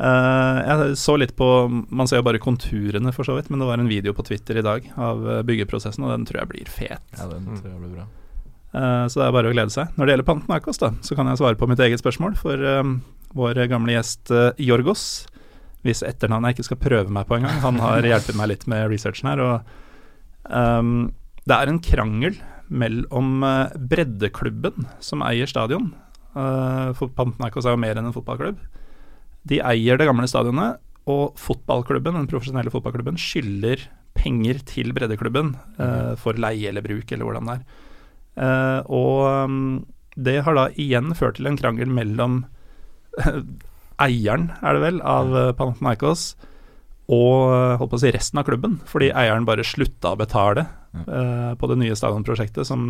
Uh, jeg så litt på Man ser jo bare konturene, for så vidt, men det var en video på Twitter i dag av eh, byggeprosessen, og den tror jeg blir fet. Ja, den tror jeg blir bra. Uh, Så det er bare å glede seg. Når det gjelder Panathinaikos, da, så kan jeg svare på mitt eget spørsmål. For um, vår gamle gjest uh, Jorgos, hvis etternavnet jeg ikke skal prøve meg på engang, han har hjulpet meg litt med researchen her. Og ehm, det er en krangel mellom eh, breddeklubben som eier stadion. Uh, for Panathinaikos er jo mer enn en fotballklubb. De eier det gamle stadionet, og fotballklubben, den profesjonelle fotballklubben skylder penger til breddeklubben uh, for leie eller bruk, eller hvordan det er. Uh, og um, det har da igjen ført til en krangel mellom eieren, er det vel, av uh, Panathinaikos og uh, holdt på å si resten av klubben, fordi eieren bare slutta å betale eh, på det nye stadionprosjektet som,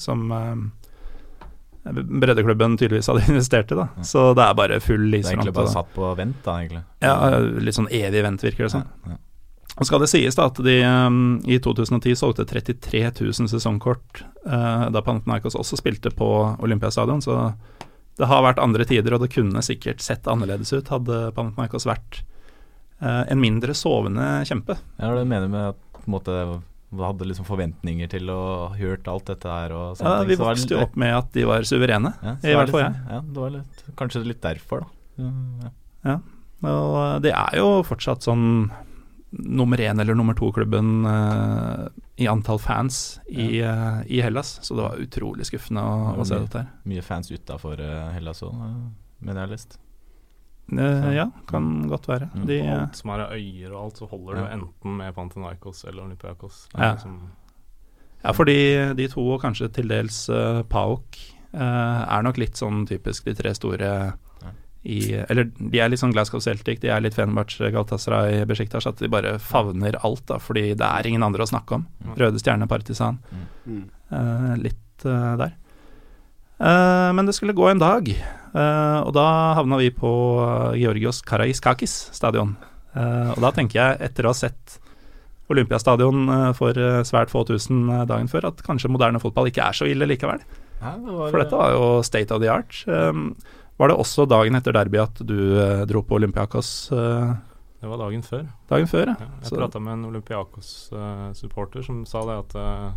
som uh, breddeklubben tydeligvis hadde investert i. da Så det er bare full Det er egentlig bare satt på vent, da, egentlig. Ja, litt sånn evig vent, virker det som. Ja, ja. Og skal det sies da at de um, i 2010 solgte 33 000 sesongkort uh, da Panathinaikos også spilte på Olympiastadion, så det har vært andre tider, og det kunne sikkert sett annerledes ut hadde Panathinaikos vært uh, en mindre sovende kjempe. Ja, det er mener med at på en måte hadde liksom forventninger til ha hørt alt dette her og Ja, vi vokste jo opp med at de var suverene, ja, i hvert fall jeg. sånn- Ja, det var litt, kanskje litt derfor, da. Ja, ja. Og det er jo fortsatt sånn nummer én eller nummer to-klubben uh, i antall fans i, uh, i Hellas, så det var utrolig skuffende å, å se dette her. Mye fans utafor Hellas òg, mener jeg har lest. Eh, ja, kan godt være. Mm. De, Og alt som er av øyer og alt, så holder ja. du enten med Pantenaikos eller Olympiakos. Ja. liksom- ja, fordi de to, og kanskje til dels uh, Paok, uh, er nok litt sånn typisk de tre store i Eller de er litt sånn Glasgow Celtic, de er litt Fenerbahçe, Galatasaray, Besjiktas. at de bare favner alt, da, fordi det er ingen andre å snakke om. Mm. Røde Stjerne, Partisan. Mm. Uh, litt eh, der. Eh, men det skulle gå en dag, uh, og da havna vi på Georgios Karaiskakis stadion. Uh, og da tenker jeg, etter å ha sett Olympiastadion eh, for eh, svært få tusen eh, dagen før, at kanskje moderne fotball ikke er så ille likevel. Ja, det var, For dette var jo state of the art. Eh, var det også dagen etter derby at du eh, dro på Olympiakos eh, Det var dagen før. dagen før? Ja, Ja. jeg Så- prata med en Olympiakos-supporter som sa det at eh,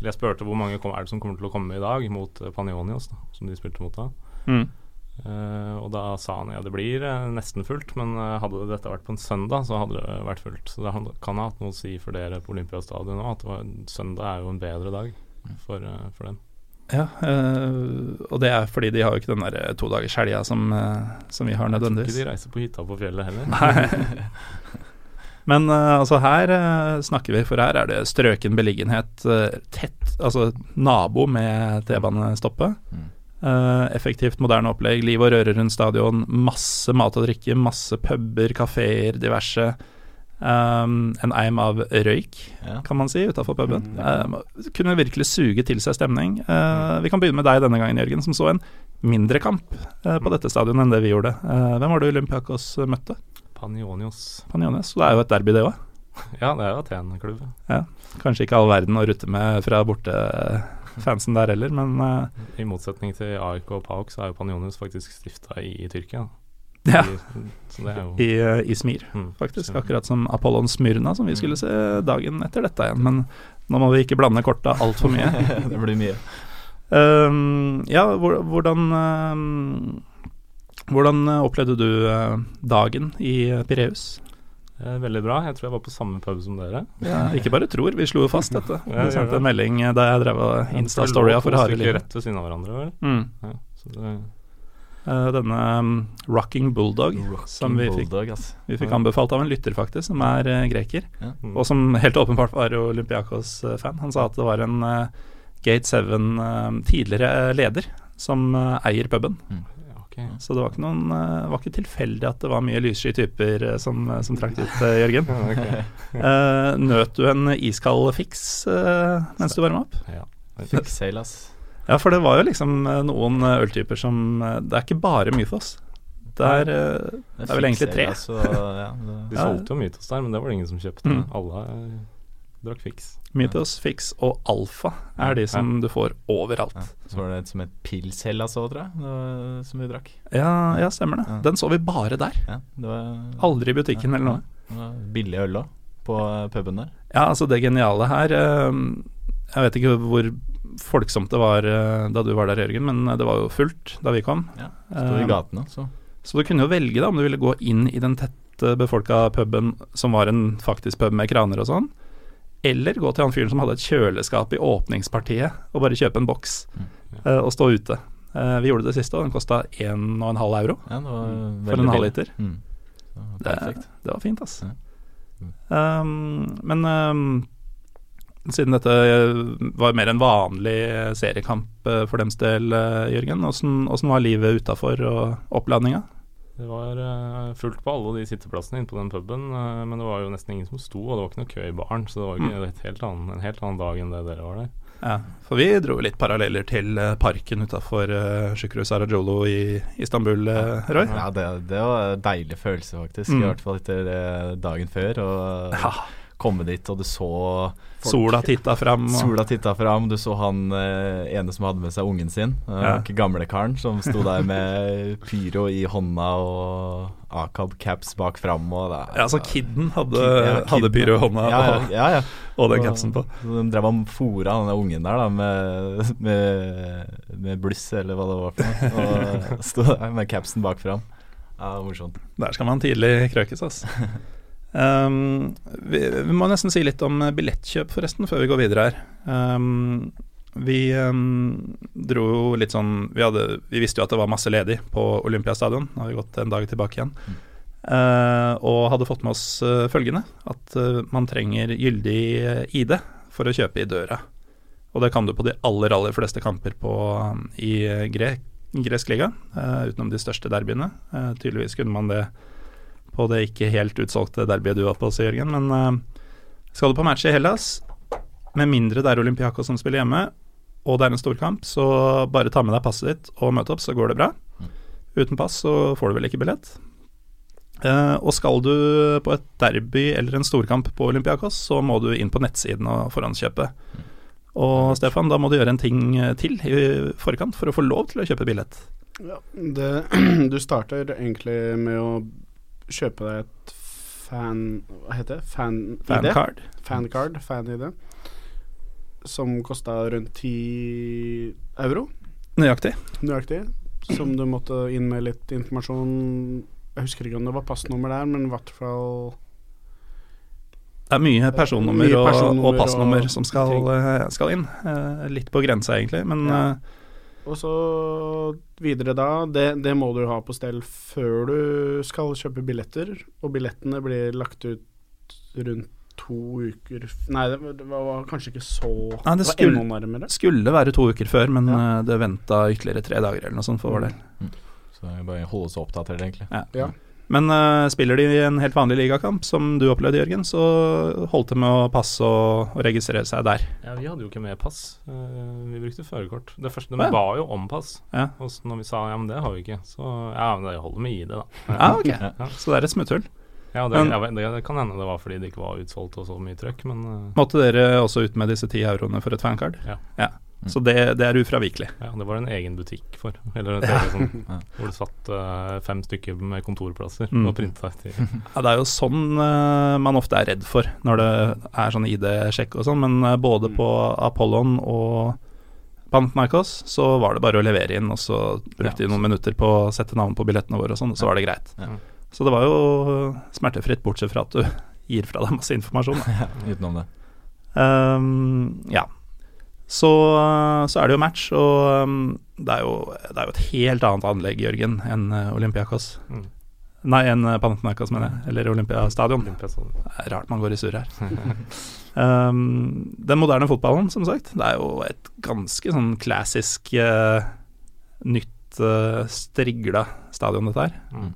Jeg spurte hvor mange kom, er det som kommer til å komme i dag mot uh, Panionios, da, som de spilte mot da. Mm. Uh, og da sa han ja, det blir uh, nesten fullt, men uh, hadde dette vært på en søndag, så hadde det vært fullt. Så det kan ha hatt noe å si for dere på Olympiastadion òg, at det var, søndag er jo en bedre dag for, eh, for dem. Ja, eh, og det er fordi de har jo ikke den der todagershelga som, som vi har nødvendigvis. Jeg tror ikke de reiser på hytta på fjellet heller. Nei. Men eh, altså her eh, snakker vi, for her er det strøken beliggenhet eh, tett, altså nabo med T-banestoppet. Mm. Effektivt moderne opplegg, liv og røre rundt stadion, masse mat og drikke, masse puber, kafeer, diverse. Um, en eim av røyk, Ja. kan man si, utafor puben. Mm. Um, kunne virkelig suge til seg stemning. Uh, vi kan begynne med deg denne gangen, Jørgen, som så en mindre kamp uh, på dette stadionet enn det vi gjorde. Uh, hvem var det Olympiakos møtte? Panionios. Panionios. Så det er jo et derby, det òg. Ja, det er jo Aten-klubb. Ja. Kanskje ikke all verden å rutte med fra bortefansen der heller, men uh, I motsetning til AIK og PAOK, så er jo Panionios faktisk stifta i, i Tyrkia. ja, I, så det er jo i uh, Izmir, Mm, faktisk. Akkurat som Apollon Smyrna, som vi skulle se dagen etter dette igjen. Men nå må vi ikke blande korta altfor mye. det blir mye. Um, ja, hvordan um, Hvordan uh, opplevde du uh, dagen i uh, Pireus? Eh, Veldig bra. Jeg tror jeg var på samme pub som dere. Ja, ikke bare tror, vi slo jo fast dette. Ja, Du sendte det. en melding da jeg drev og Insta-storya for harde stykker liv. Rett ved siden av hverandre, vel. Mm. Ja, så det, Uh, denne um, Rocking Bulldog, som vi fikk, Bulldog, ass. vi fikk anbefalt av en lytter, faktisk, som er uh, greker. Ja. mm. Og som helt åpenbart var Olympiakos-fan. Han sa at det var en uh, Gate 7 uh, tidligere leder som eier puben. ja, ok. Så det var ikke, noen, uh, var ikke tilfeldig at det var mye lyssky typer uh, som, uh, som trakk dit, uh, Jørgen. Uh, nøt du en iskald fiks uh, mens du varma opp? Ja. Fikk seilas. Ja, for det var jo liksom uh, noen uh, øltyper som uh, Det er ikke bare Mythos. Det er, uh, det er vel egentlig tre. Og, ja, De det, de solgte jo Mytos der, men det var det ingen som kjøpte. Mm. Alle eh, drakk fiks. Mythos, Fix og Alfa er de som du får overalt. ja. Så var det et som het Pilshella så, tror jeg, som vi drakk. Ja, ja, stemmer det. Ja. Den så vi bare der. Ja, det var, Aldri i butikken eller noe. billig øl òg, på puben der. Ja, altså det geniale her eh, Jeg vet ikke hvor folksomt det var eh, da du var der, Jørgen, men det var jo fullt da vi kom. Ja, Sto i Eh, gatene, så. Så du kunne jo velge da om du ville gå inn i den tette befolka puben som var en faktisk pub med kraner og sånn, eller gå til han fyren som hadde et kjøleskap i åpningspartiet og bare kjøpe en boks Mm. uh, og stå ute. Uh, vi gjorde det siste, og den kosta 1,5 euro Ja, var for en halv liter. Mm. Det, det var fint, altså. Ja. Mm. Um, men um, siden dette var mer en vanlig seriekamp eh, for dems del, eh, Jørgen, åssen var livet utafor og oppladninga? Det var eh, fullt på alle de sitteplassene inne på den puben, eh, men det var jo nesten ingen som sto, og det var ikke noe kø i baren, så det var jo Mm. et helt annen, en helt annen dag enn det dere var der. Ja, for vi dro litt paralleller til eh, parken utafor uh, Shukru Sarajolo i Istanbul, Roy. Ja, det, det var en deilig følelse, faktisk. Mm. I hvert fall etter dagen før. Og Ja, komme dit, og du så sola titta fram. Og, Sola titta fram, du så han eh, ene som hadde med seg ungen sin. Uh, Ja. Gamlekaren som sto der med pyro i hånda og Akab-caps bak fram. Og det, ja, så kidden hadde, Kid- ja, hadde pyro i hånda ja, ja, ja, og den capsen på. Så De drev og fora denne ungen der da med, med, med bluss, eller hva det var for noe. Og sto der med capsen bak fram. Ja, morsomt. Der skal man tidlig krøkes, altså. Um, vi, vi må nesten si litt om billettkjøp, forresten, før vi går videre her. Um, vi um, dro jo litt sånn vi, hadde, vi visste jo at det var masse ledig på Olympiastadion. Nå har vi gått en dag tilbake igjen. Uh, og hadde fått med oss uh, følgende, at uh, man trenger gyldig uh, ID for å kjøpe i døra. Og det kan du på de aller, aller fleste kamper på, i uh, gre gresk liga, utenom de største derbyene. Tydeligvis kunne man det på det ikke helt utsolgte derbyet du var på, så, Jørgen. Men uh, skal du på match i Hellas, med mindre det er Olympiakos som spiller hjemme, og det er en storkamp, så bare ta med deg passet ditt og møte opp, så går det bra. Uten pass så får du vel ikke billett. Uh, og skal du på et derby eller en storkamp på Olympiakos, så må du inn på nettsiden og forhåndskjøpe. Og Stefan, da må du gjøre en ting eh, til i forkant for å få lov til å kjøpe billett. Ja, det, du starter egentlig med å kjøpe deg et fan... Hva heter det? Fan-ID? Fancard. Fancard, fan-ID. Som kosta rundt 10 euro, Nøyaktig. nøyaktig. Som du måtte inn med litt informasjon Jeg husker ikke om det var passnummer der, men i hvert fall Det er mye personnummer, Mye og, personnummer og passnummer og som skal, eh, skal inn. Eh, litt på grensa, egentlig, men Ja. Og så videre da, det, det må du ha på stell før du skal kjøpe billetter. Og billettene blir lagt ut rundt to uker Nei, det var, det var kanskje ikke så Nei, det skulle- enda nærmere. skulle være to uker før, men Ja. eh, det venta ytterligere tre dager eller noe sånt for vår del. Så det er bare å holde seg oppdatert, egentlig. Ja. Ja. Men uh, spiller de i en helt vanlig ligakamp, som du opplevde, Jørgen, så holdt det med å passe og, og registrere seg der. Ja, vi hadde jo ikke med pass. Uh, vi brukte førerkort. Det første, De ja. ba jo om pass. Ja. Og når vi sa ja, men det har vi ikke, så ja, men det holder med ID, da. Ja, ok. Ja. Så det er et smutthull. Ja, det, jeg, det, kan hende det var fordi det ikke var utsolgt og så mye trøkk, men uh. Måtte dere også ut med disse ti euroene for et fancard? Ja. Så det, det er ufravikelig. ja, det var en egen butikk for. Eller et eget sånn, hvor det satt uh, fem stykker med kontorplasser Mm. og printa ut Ja, det er jo sånn uh, man ofte er redd for når det er sånn ID-sjekk og sånn, men uh, både på Apollon og Pantmarkos, så var det bare å levere inn, og så brukte de noen minutter på å sette navn på billettene våre og sånn, og så var det greit. Ja. Så det var jo smertefritt, bortsett fra at du gir fra deg masse informasjon. Ja, Utenom det. Um, ja. Så, så er det jo match, og um, det, er jo, det er jo et helt annet anlegg, Jørgen, enn eh, Olympiakos. Mm. Nei, enn eh, Panathinaikos, mener jeg. Eller. Olympiastadion. Det er rart man går i surr her. um, den moderne fotballen, som sagt, det er jo et ganske sånn klassisk uh, nytt uh, strigla stadion, dette her. Mm.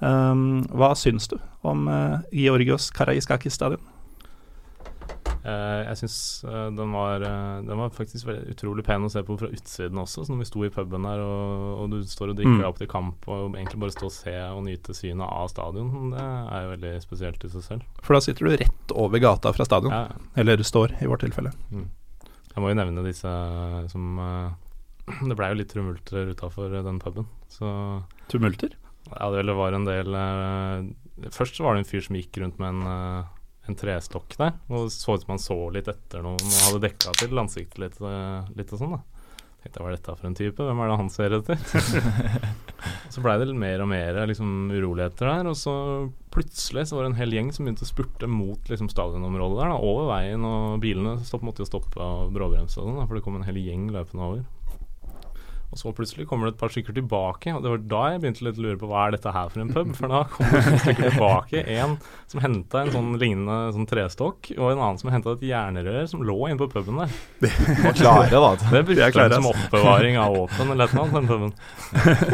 Um, hva syns du om uh, Georgios Karaiskakis stadion? Eh, jeg syns uh, den, var, eh, den var faktisk utrolig pen å se på fra utsiden også. Så når vi sto i puben der og, og du står og drikker Mm. deg opp til kamp og egentlig bare stå og se og nyte synet av stadion, det er jo veldig spesielt i seg selv. For da sitter du rett over gata fra stadion. Ja, Eller står, i vårt tilfelle. jeg må jo nevne disse som Det blei jo litt tumulter utafor den puben, så Tumulter? Ja, det var en del Først så var det en fyr som gikk rundt med en, en trestokk der, og så ut som han så litt etter noen og hadde dekka til ansiktet litt, eh, litt og sånn, da. Tenkte jeg, hva er dette for en type? Hvem er det han ser etter? så blei det litt mer og mer liksom, uroligheter der, og så plutselig så var det en hel gjeng som begynte å spurte mot liksom, stadionområdet der, da, over veien, og bilene stopp, måtte jo stoppe og bråbremse og sånn, for det kom en hel gjeng løpende over. Og så plutselig kommer det et par stykker tilbake, og det var da jeg begynte litt å lure på hva er dette her for en pub? For da kommer det et stykker tilbake. En som henta en sånn lignende sånn trestokk, og en annen som henta et jernrør som lå inne på puben der. Var klare, da. Det brukte klare, de som oppbevaring av våpen eller et eller annet, den puben.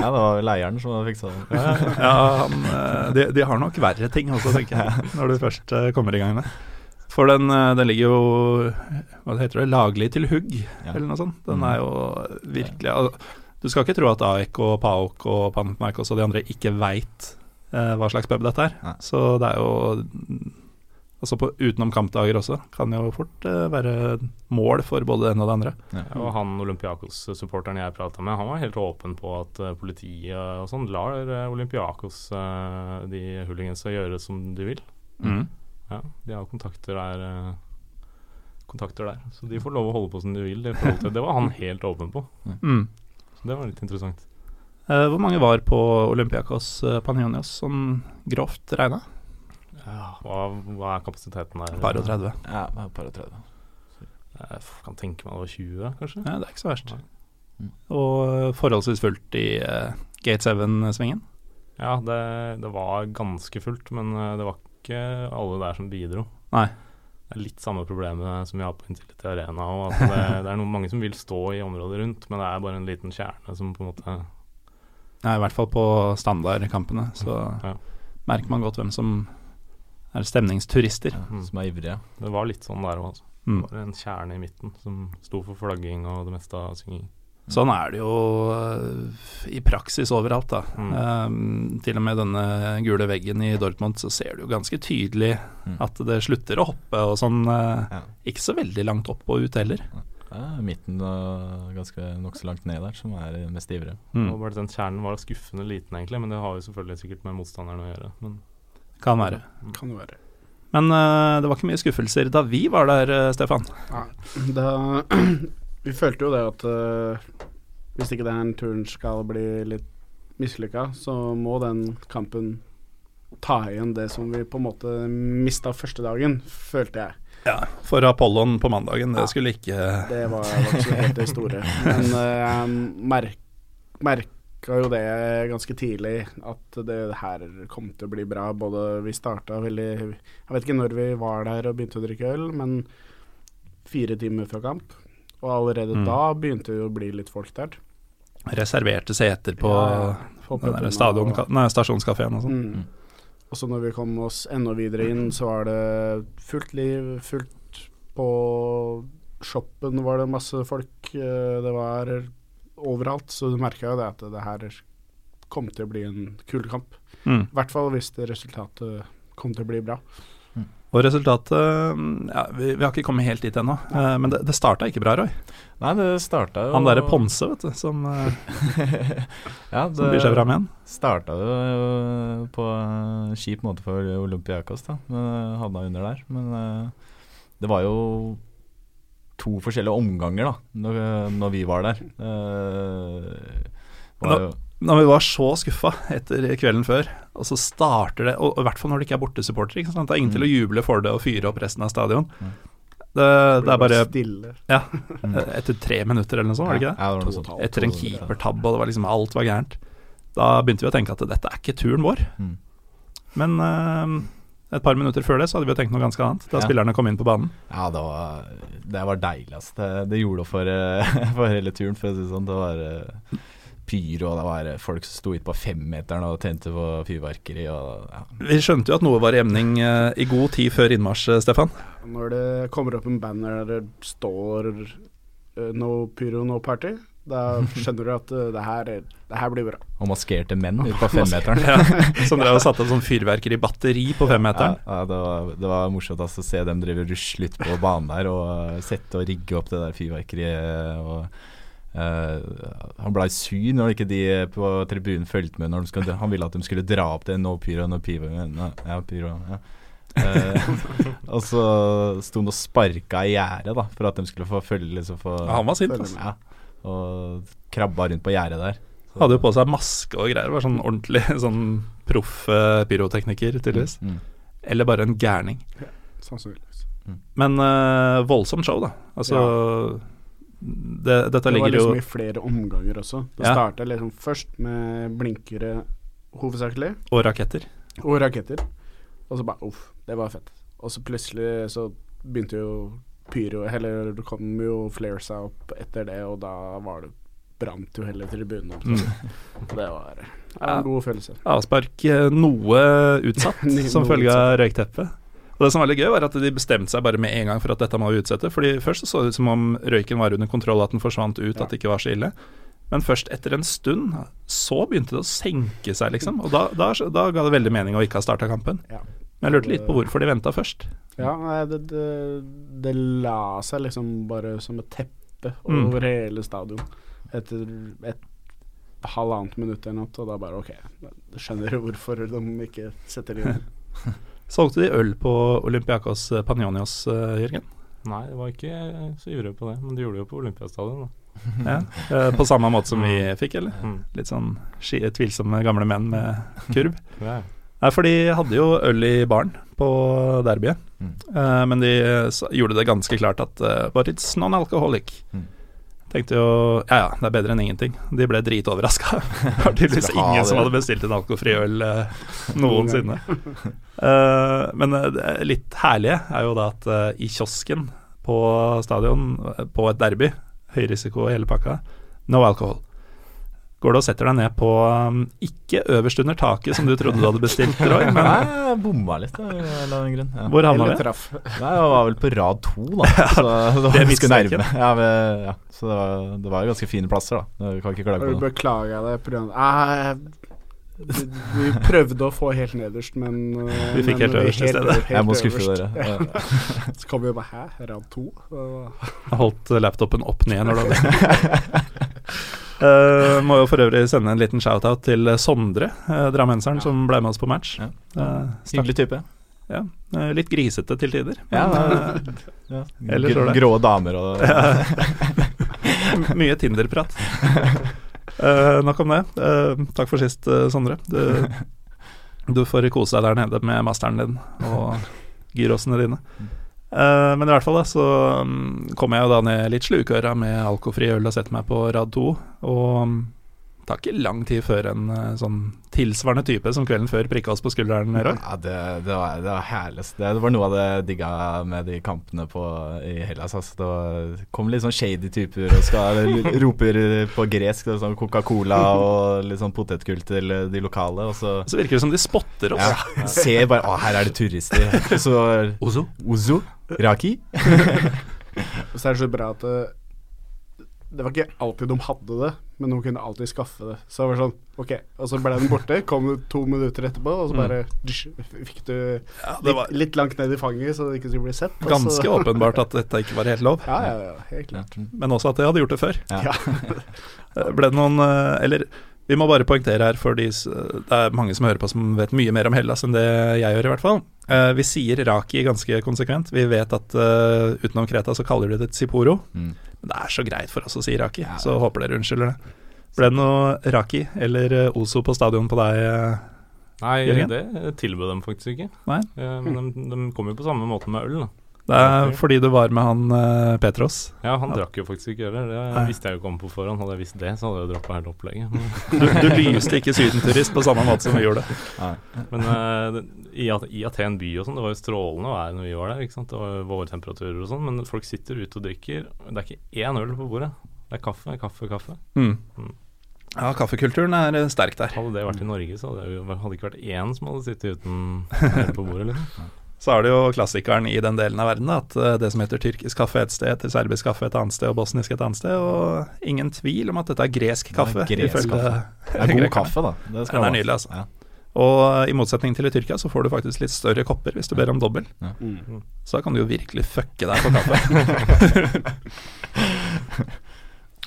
Ja, det var leieren som fiksa det. Ja, ja eh, de, de har nok verre ting også, tenker jeg, når du først eh, kommer i gang med. For den, eh, den ligger jo Hva heter det? Laglig til hugg, Ja. eller noe sånt. Den Mm. er jo virkelig altså, Du skal ikke tro at AEK og PAOK og Panathinaikos og de andre ikke veit eh, hva slags pub dette er. Nei. Så det er jo Altså på utenom kampdager også kan jo fort eh, være mål for både det ene og det andre. Og han Olympiakos-supporteren jeg prata med, han var helt åpen på at eh, politiet og sånn lar eh, Olympiakos, eh, de hooligansa, gjøre som de vil. Mm. Ja, de har kontakter der. eh, kontakter der, Så de får lov å holde på som de vil. til- Det var han helt åpen på. Mm. Så det var litt interessant. Eh, hvor mange var på Olympiakos eh, Panionios, sånn grovt regna? Ja, hva, hva er kapasiteten der? Par og 30. Ja, det var par og 30. Jeg kan tenke meg det var 20, kanskje. Ja, det er ikke så verst. Mm. Og eh, forholdsvis fullt i uh, Gate 7-svingen. Ja, det, det var ganske fullt, men eh, det var ikke alle der som bidro. Nei. Det er litt samme problemet som vi har på Intility Arena. Og at det, det er noen, mange som vil stå i området rundt, men det er bare en liten kjerne som på en måte Ja, I hvert fall på standardkampene, så Ja. merker man godt hvem som er stemningsturister. Ja, Mm. som er ivrige. Det var litt sånn der òg, altså. Mm. Bare en kjerne i midten som sto for flagging og det meste av synging. Sånn er det jo eh, i praksis overalt, da. Mm. Um, til og med denne gule veggen i Dortmund, så ser du jo ganske tydelig Mm. at det slutter å hoppe og sånn. eh, Ja. ikke så veldig langt opp og ut heller. Er midten og ganske nokså langt ned der som er mest ivrige. Mm. Og bare Den kjernen var skuffende liten, egentlig, men det har jo selvfølgelig sikkert med motstanderen å gjøre. Men Kan være. Kan jo være. Men uh, det var ikke mye skuffelser da vi var der, Stefan. Ja, da, vi følte jo det at uh, hvis ikke den turen skal bli litt mislykka, så må den kampen ta igjen det som vi på en måte mista første dagen, følte jeg. Ja, For Apollon på mandagen, det Ja. skulle ikke Det var, absolutt helt det store. Men eh, jeg merk, merka jo det ganske tidlig, at det her kom til å bli bra. Både vi starta veldig Jeg vet ikke når vi var der og begynte å drikke øl, men fire timer før kamp. Og allerede Mm. da begynte det å bli litt folk der. reserverte seter på Ja, stasjonskafeen og sånn. Mm. Og så når vi kom oss enda videre inn, så var det fullt liv, fullt på shoppen var det masse folk. eh, Det var overalt, så du merka jo det at det her kom til å bli en kul kamp. Mm. I hvert fall hvis resultatet kom til å bli bra. Og resultatet ja, vi, vi har ikke kommet helt dit ennå, Uh, men det, det starta ikke bra, Roy. Nei, det starta jo Han derre Ponse, vet du, som, eh, ja, som byr seg fram igjen. starta jo øh, på en kjip måte for Olympiakos, da. Men havna under der. Men det var jo to forskjellige omganger, da, når, når vi var der. Uh, var da- Når vi var så skuffa etter kvelden før, og så starter det Og, og i hvert fall når det ikke er bortesupportere. Det er ingen til å juble for det og fyre opp resten av stadion. Det, det er bare Stille. Ja, etter tre minutter eller noe sånt, var det ikke det? Ja, det var. Etter en keepertabbe, og det var liksom alt var gærent. Da begynte vi å tenke at dette er ikke turen vår. Mm. Men uh, et par minutter før det så hadde vi jo tenkt noe ganske annet, da Ja. spillerne kom inn på banen. Ja, det var, det var deilig. Altså. Det, det gjorde det for, eh, for hele turen, for å si det sånn. Det var eh, pyro, og det var folk som sto ute på femmeteren og tente på fyrverkeri. Og, ja. Vi skjønte jo at noe var i emning eh, i god tid før innmarsj, eh, Stefan. Når det kommer opp en banner der det står uh, 'No pyro, no party', da skjønner du at uh, det, her, er- det her blir bra. og maskerte menn ute på femmeteren. Ja, som drev og satte opp sånn fyrverkeribatteri på femmeteren. Ja, ja det, var, det var morsomt altså, å se dem drive og rusle ut på banen der og sette og rigge opp det der fyrverkeriet. Og, han blei sur når ikke de på tribunen fulgte med. Når de skulle, han ville at de skulle dra opp det no pyro, no. Nei, Ja, pyro ja. uh, og så sto han og sparka i gjerdet da for at de skulle få følge liksom, få, Ja, han var sint, altså. Ja, og krabba rundt på gjerdet der. Så- Hadde jo på seg maske og greier. Var sånn ordentlig sånn proff eh, pyrotekniker, tydeligvis. Mm. Eller bare en gærning. Sannsynligvis. Men uh, voldsomt show, da. Altså det, Dette Det var liksom jo i flere omganger også. Det Ja. starta liksom først med blinkere hovedsakelig, Og raketter. og raketter. Og så bare uff, det var fett. Og så plutselig så begynte jo pyro Eller det kom jo flaresa opp etter det, og da var det brant jo hele tribunen opp. Mm. Det var en god følelse. Avspark eh, noe utsatt som følge av røykteppet. Og Det som var litt gøy, var at de bestemte seg bare med en gang for at dette må vi utsette. Fordi Først så, så det ut som om røyken var under kontroll, at den forsvant ut, at det ikke var så ille. Men først etter en stund så begynte det å senke seg, liksom. Og da, da, da ga det veldig mening å ikke ha starta kampen. Ja. Men jeg lurte litt på hvorfor de venta først. Ja, det, det, det la seg liksom bare som et teppe Mm. over hele stadion etter et halvannet minutt eller noe, og da bare OK, skjønner du hvorfor de ikke setter inn. Solgte de øl på Olympiakos eh, Panionios, eh, Jørgen? Nei, jeg var ikke så ivrig på det, men de gjorde det jo på Olympiastadion. Ja. Eh, På samme måte som vi fikk, eller? Mm. Litt sånn tvilsomme gamle menn med kurv. Nei, for de hadde jo øl i baren på derbyet, Mm. Men de gjorde det ganske klart at eh, But it's non-alcoholic. Mm. Tenkte jo ja ja, det er bedre enn ingenting. De ble dritoverraska. Det var tydeligvis ingen som hadde bestilt en alkoholfri øl eh, noensinne. uh, men eh, det litt herlige er jo da at uh, i kiosken på stadion, på et derby, høy risiko i hele pakka, no alcohol. Går du og setter deg ned på um, ikke øverst under taket som du trodde du hadde bestilt, Roy, men Nei, jeg bomma litt, av en grunn. Ja. hvor havna vi? traff. Nei, jeg var vel på rad to, da. Så det var det ganske nærme. Ja, men, ja. Så det var, det var jo ganske fine plasser, da. Jeg kan ikke klage på det. beklaga det på grunn av vi, vi prøvde å få helt nederst, men Vi fikk men helt øverst i stedet. Jeg må skuffe dere. Ja. Så kom vi bare Hæ, rad to? Jeg holdt laptopen opp ned når du hadde Eh, må jo for øvrig sende en liten shout-out til Sondre, uh, drammenseren, som ble med oss på match. Ja. Eh, Hyggelig type. Ja, litt grisete til tider. Ja, men, ja. Grå, damer og mye Tinder-prat. Eh, nok om det. Eh, takk for sist, Sondre. Du, du får kose deg der nede med masteren din og gyrosene dine. Eh, men i hvert fall da, så um, kom jeg jo da ned litt slukøra med alkoholfri øl og setter meg på rad to. Og mm, tar ikke lang tid før en eh, sånn tilsvarende type som kvelden før prikka oss på skulderen, Roy. Ja, det, det, var, det var herlig. Det, det var noe av det jeg digga med de kampene på, i Hellas. Altså. Det var, kom litt sånn shady typer og skal roper på gresk. Sånn Coca-Cola og litt sånn potetgull til de lokale. Og så Så virker det som de spotter oss. ja, ser bare Å, her er det turister. Og så Ozo? Ozo? Raki? Så er det så bra at det, var ikke alltid de hadde det, men de kunne alltid skaffe det. Så det var sånn, ok, og så ble den borte, kom det to minutter etterpå, og så bare dysj, fikk du Mm. litt, litt langt ned i fanget, så det ikke skulle bli sett. Ganske åpenbart at dette ikke var helt lov. Ja, ja, ja, helt klart. Men også at jeg hadde gjort det før. Ja. Ja. Ble det noen eh, Eller vi må bare poengtere her, for de, det er mange som hører på som vet mye mer om Hellas enn det jeg gjør, i hvert fall. Eh, vi sier Raki ganske konsekvent. Vi vet at uh, utenom Kreta så kaller de det Tsiporo. Mm. Men det er så greit for oss å si Raki, så håper dere unnskylder det. Ble det noe Raki eller eh, Ozo på stadion på deg? Nei, Jørgen? det tilbød dem faktisk ikke. Nei. Eh, men de, de kom jo på samme måte med øl, da. Det er fordi du var med han eh, Petros. Ja, han Ja. drakk jo faktisk ikke heller. Det Nei. visste jeg jo ikke om på forhånd. Hadde jeg visst det, så hadde jeg droppa hele opplegget. Du, du lyste ikke sydenturist på samme måte som vi gjorde. Men uh, i, At- i Aten by og sånn, det var jo strålende vær når vi var der. ikke sant? Det var vårtemperaturer og sånn, men folk sitter ute og drikker. Det er ikke én øl på bordet. Det er kaffe, kaffe, kaffe. Mm. Mm. Ja, kaffekulturen er eh, sterk der. Hadde det vært i Norge, så hadde det hadde ikke vært én som hadde sittet uten på bordet. liksom. Så er det jo klassikeren i den delen av verden, at eh, det som heter tyrkisk kaffe et sted, heter serbisk kaffe et annet sted og bosnisk et annet sted. Og ingen tvil om at dette er gresk kaffe. Det er gresk kaffe. Det er god kaffe, da. Det skal Den er det nydelig, altså. Ja. Og eh, i motsetning til i Tyrkia, så får du faktisk litt større kopper hvis du ber om dobbel. Mm. Så da kan du jo virkelig fucke deg på kaffe.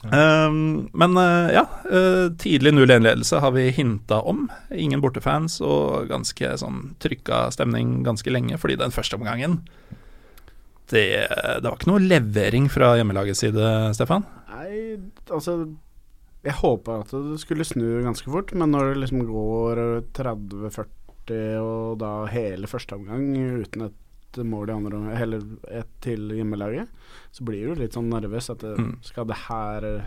Um, men uh, ja, uh, tidlig 0-1-ledelse har vi hinta om. Ingen bortefans og ganske sånn trykka stemning ganske lenge, fordi den første omgangen det, det var ikke noe levering fra hjemmelagets side, Stefan. Nei, altså Jeg håpa at det skulle snu ganske fort, men når det liksom går 30-40 og da hele første omgang uten et mål i andre eller et til hjemmelaget, så blir du litt sånn nervøs. At det, Mm. skal det her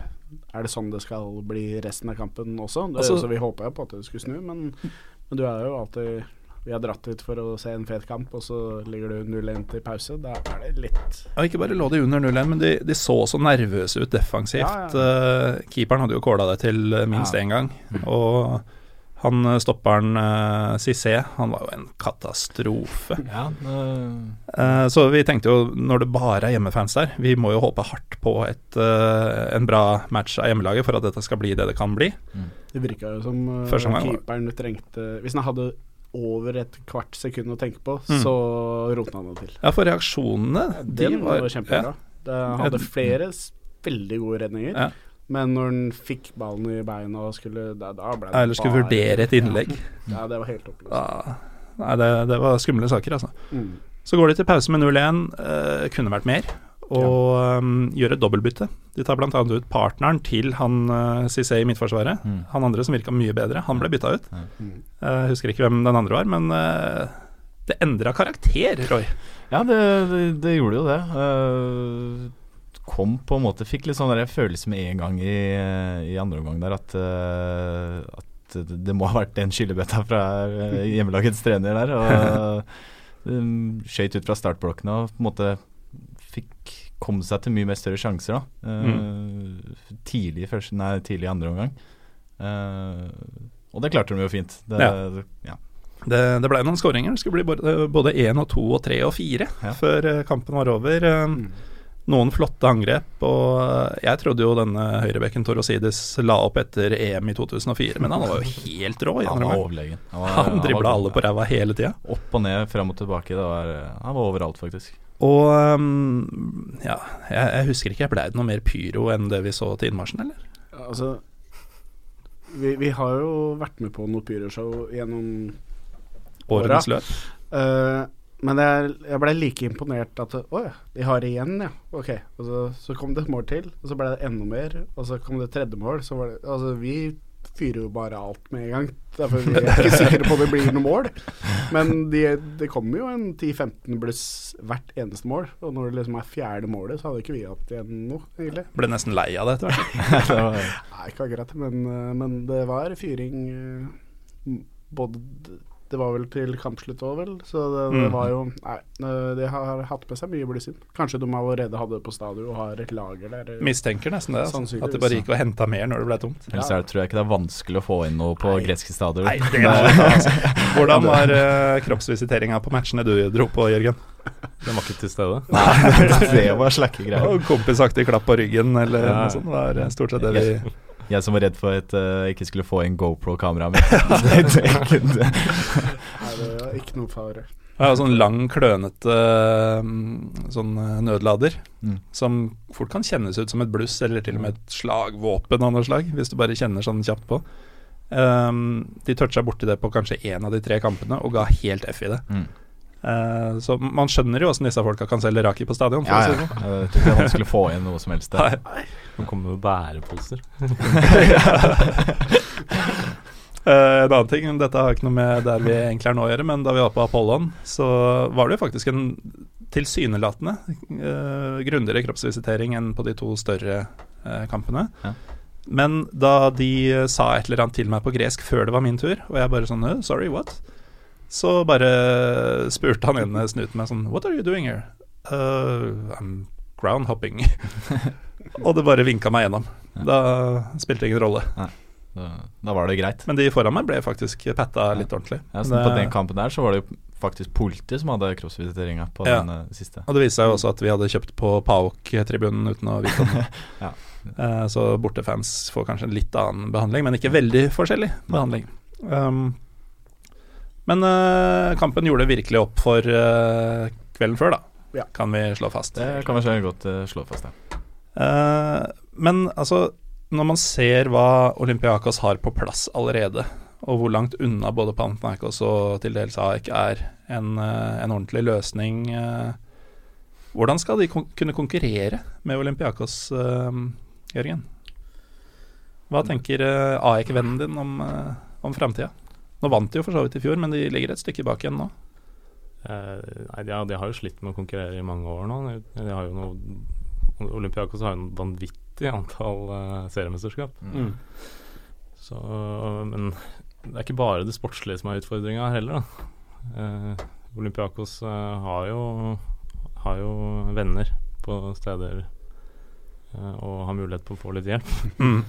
Er det sånn det skal bli resten av kampen også? Det, Altså- så vi håpa jo på at det skulle snu, men, men du er jo alltid vi har dratt ut for å se en fet kamp, og så ligger du 0-1 til pause. Da er det litt ja, ikke bare lå de under 0-1, men de, de så så nervøse ut defensivt. Ja, Eh, keeperen hadde jo kåla det til minst Ja. én gang. Og han eh, stopperen uh, Cissé, han var jo en katastrofe. Ja, det- Eh, så vi tenkte jo, når det bare er hjemmefans der, vi må jo håpe hardt på et, uh, en bra match av hjemmelaget for at dette skal bli det det kan bli. Det virka jo som uh, keeperen trengte Hvis han hadde over et kvart sekund å tenke på, Mm. så rota han det til. Ja, for reaksjonene, de var var kjempebra. ja. Det hadde flere veldig gode redninger, Ja. Men når han fikk ballen i beina og skulle Da, da ble det Eller skulle bare- vurdere et innlegg. Ja, ja det var helt oppløst. Da, nei, det, det var skumle saker, altså. Mm. Så går de til pause med 0-1. eh, kunne vært mer. Og um, gjør et dobbeltbytte. De tar bl.a. ut partneren til han uh, Cissé i midtforsvaret. Mm. Han andre som virka mye bedre. Han ble bytta ut. Mm. Jeg husker ikke hvem den andre var, men uh, det endra karakter, Roy. Ja, det, det, det gjorde jo det. Eh, kom på en måte Fikk litt sånn der følelse med en gang i, i andre omgang der at, eh, at det, må ha vært en skyllebøtta fra eh, hjemmelagets trener der. Og um, skøyt ut fra startblokkene og på en måte fikk komme seg til mye mer større sjanser da. Eh, tidlig, i første, nei, tidlig i andre omgang. Uh, og det klarte de jo fint. Det, Ja. ja. Det, det ble noen skåringer. Det skulle bli både- én og to og tre og fire Ja. før eh, kampen var over. Eh, Noen flotte angrep, og eh, jeg trodde jo denne høyrebekken Torosides la opp etter EM i 2004, men han var jo helt rå Han var overlegen. Han, var- Han dribla alle på ræva hele tida. Opp og ned, fram og tilbake. Det var, han var overalt, faktisk. Og um, ja, jeg, jeg husker ikke, ble det noe mer pyro enn det vi så til innmarsjen, eller? Altså vi, vi har jo vært med på noe pyroshow gjennom Årenes løp. Eh, men jeg, jeg ble like imponert at Å ja, de har det igjen, ja. Ok. Og så, så kom det et mål til, og så ble det enda mer. Og så kom det tredje mål. Så var det Altså, vi fyrer jo bare alt med en gang. Derfor vi er ikke sikre på det blir noe mål. Men de, det kommer jo en 10-15 bluss hvert eneste mål. Og når det liksom er fjerde målet, så hadde ikke vi hatt igjen noe, egentlig. Ble nesten lei av det etter hvert. Nei, ikke akkurat, men, men det var fyring eh, både det var vel til kampslutt òg, vel. Så det, det, Mm. var jo Nei, eh, de har hatt med seg mye bluss inn. Kanskje de allerede hadde det på stadion og har et lager der. Mistenker nesten det. Altså. At de bare gikk og henta mer når det ble tomt. Ellers ja. tror jeg ikke det er vanskelig å få inn noe på greske stadion. Nei, det er det, altså. Hvordan var uh, kroppsvisiteringa på matchene du dro på, Jørgen? Den var ikke til stede. Nei, det var slakke greier. Kompisaktig klapp på ryggen eller Ja. noe sånt. Det var eh, stort sett det vi Jeg, som var redd for at jeg ikke skulle få inn GoPro-kameraet mitt. Det- var ikke noe fare. Jeg har sånn lang, klønete mm, sånn eh, nødlader Mm. som fort kan kjennes ut som et bluss, eller til og med et slagvåpen av noe slag, hvis du bare kjenner sånn kjapt på. Um, de toucha borti det på kanskje én av de tre kampene, og ga helt F i det. Mm. Eh, så man skjønner jo åssen disse folka kan selge raki på stadion. For Ja, å si ja. det sånn. Jeg tror ikke det er vanskelig å få inn noe som helst der. De kommer med bæreposer. uh, en annen ting, dette har ikke noe med der vi egentlig er nå å gjøre, men da vi var på Apollon, så var det jo faktisk en tilsynelatende uh, grundigere kroppsvisitering enn på de to større uh, kampene. Ja. Men da de sa et eller annet til meg på gresk før det var min tur, og jeg bare sånn «Eh, Sorry, what? Så bare spurte han ene snuten meg sånn What are you doing here? «Uh, I'm ground hopping. og det bare vinka meg gjennom. Da spilte det ingen rolle. Da, da var det greit. Men de foran meg ble faktisk patta litt ordentlig. Ja, så Det- på den kampen der så var det jo faktisk politiet som hadde kroppsvisiteringa på Ja. den eh, siste. Og det viste seg jo også at vi hadde kjøpt på PAOK-tribunen uten å vite om det. Ja. Uh, Så bortefans får kanskje en litt annen behandling, men ikke veldig forskjellig behandling. Um, men uh, kampen gjorde virkelig opp for uh, kvelden før, da. Ja. Kan vi slå fast. Det kan vi så godt uh, slå fast, ja. Eh, men altså, når man ser hva Olympiakos har på plass allerede, og hvor langt unna både Panathinaikos og til dels AEK er en, en ordentlig løsning Hvordan skal de kon kunne konkurrere med Olympiakos, eh, Jørgen? Hva tenker uh, AEK-vennen din om, uh, om framtida? Nå vant de jo for så vidt i fjor, men de ligger et stykke bak igjen nå. Eh, nei, ja, de har jo slitt med å konkurrere i mange år nå. De, har jo noe Olympiakos har jo en vanvittig antall eh, seriemesterskap. Mm. Så, men det er ikke bare det sportslige som er utfordringa her heller, da. Eh, Olympiakos eh, har, jo, har jo venner på steder eh, og har mulighet på å få litt hjelp. Mm.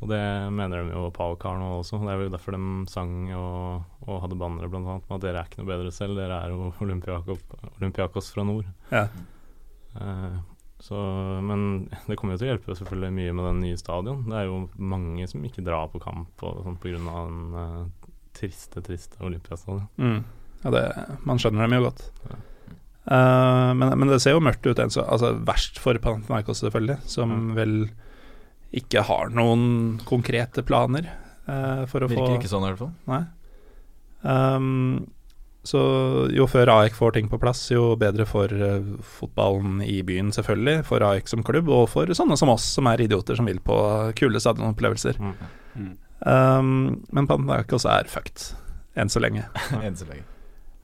Og det mener de jo har nå også. Det er jo derfor de sang og, og hadde bannere annet med at dere er ikke noe bedre selv, dere er jo Olympiakos, Olympiakos fra nord. Ja. Uh, så, men det kommer jo til å hjelpe selvfølgelig mye med den nye stadion. Det er jo mange som ikke drar på kamp og sånt pga. den uh, triste, triste Olympiastadion. Mm. Ja, det, man skjønner dem jo godt. Ja. Uh, men, men det ser jo mørkt ut. Altså, altså verst for Panathinaikos, selvfølgelig, som vel ikke har noen konkrete planer uh, for å få Virker ikke sånn i hvert fall. Nei. Um, så jo før AEK får ting på plass, jo bedre for uh, fotballen i byen, selvfølgelig. For AEK som klubb, og for sånne som oss, som er idioter som vil på kule stadionopplevelser. Mm. Mm. Um, men Panathinaikos er fucked, enn så lenge. Enn så lenge.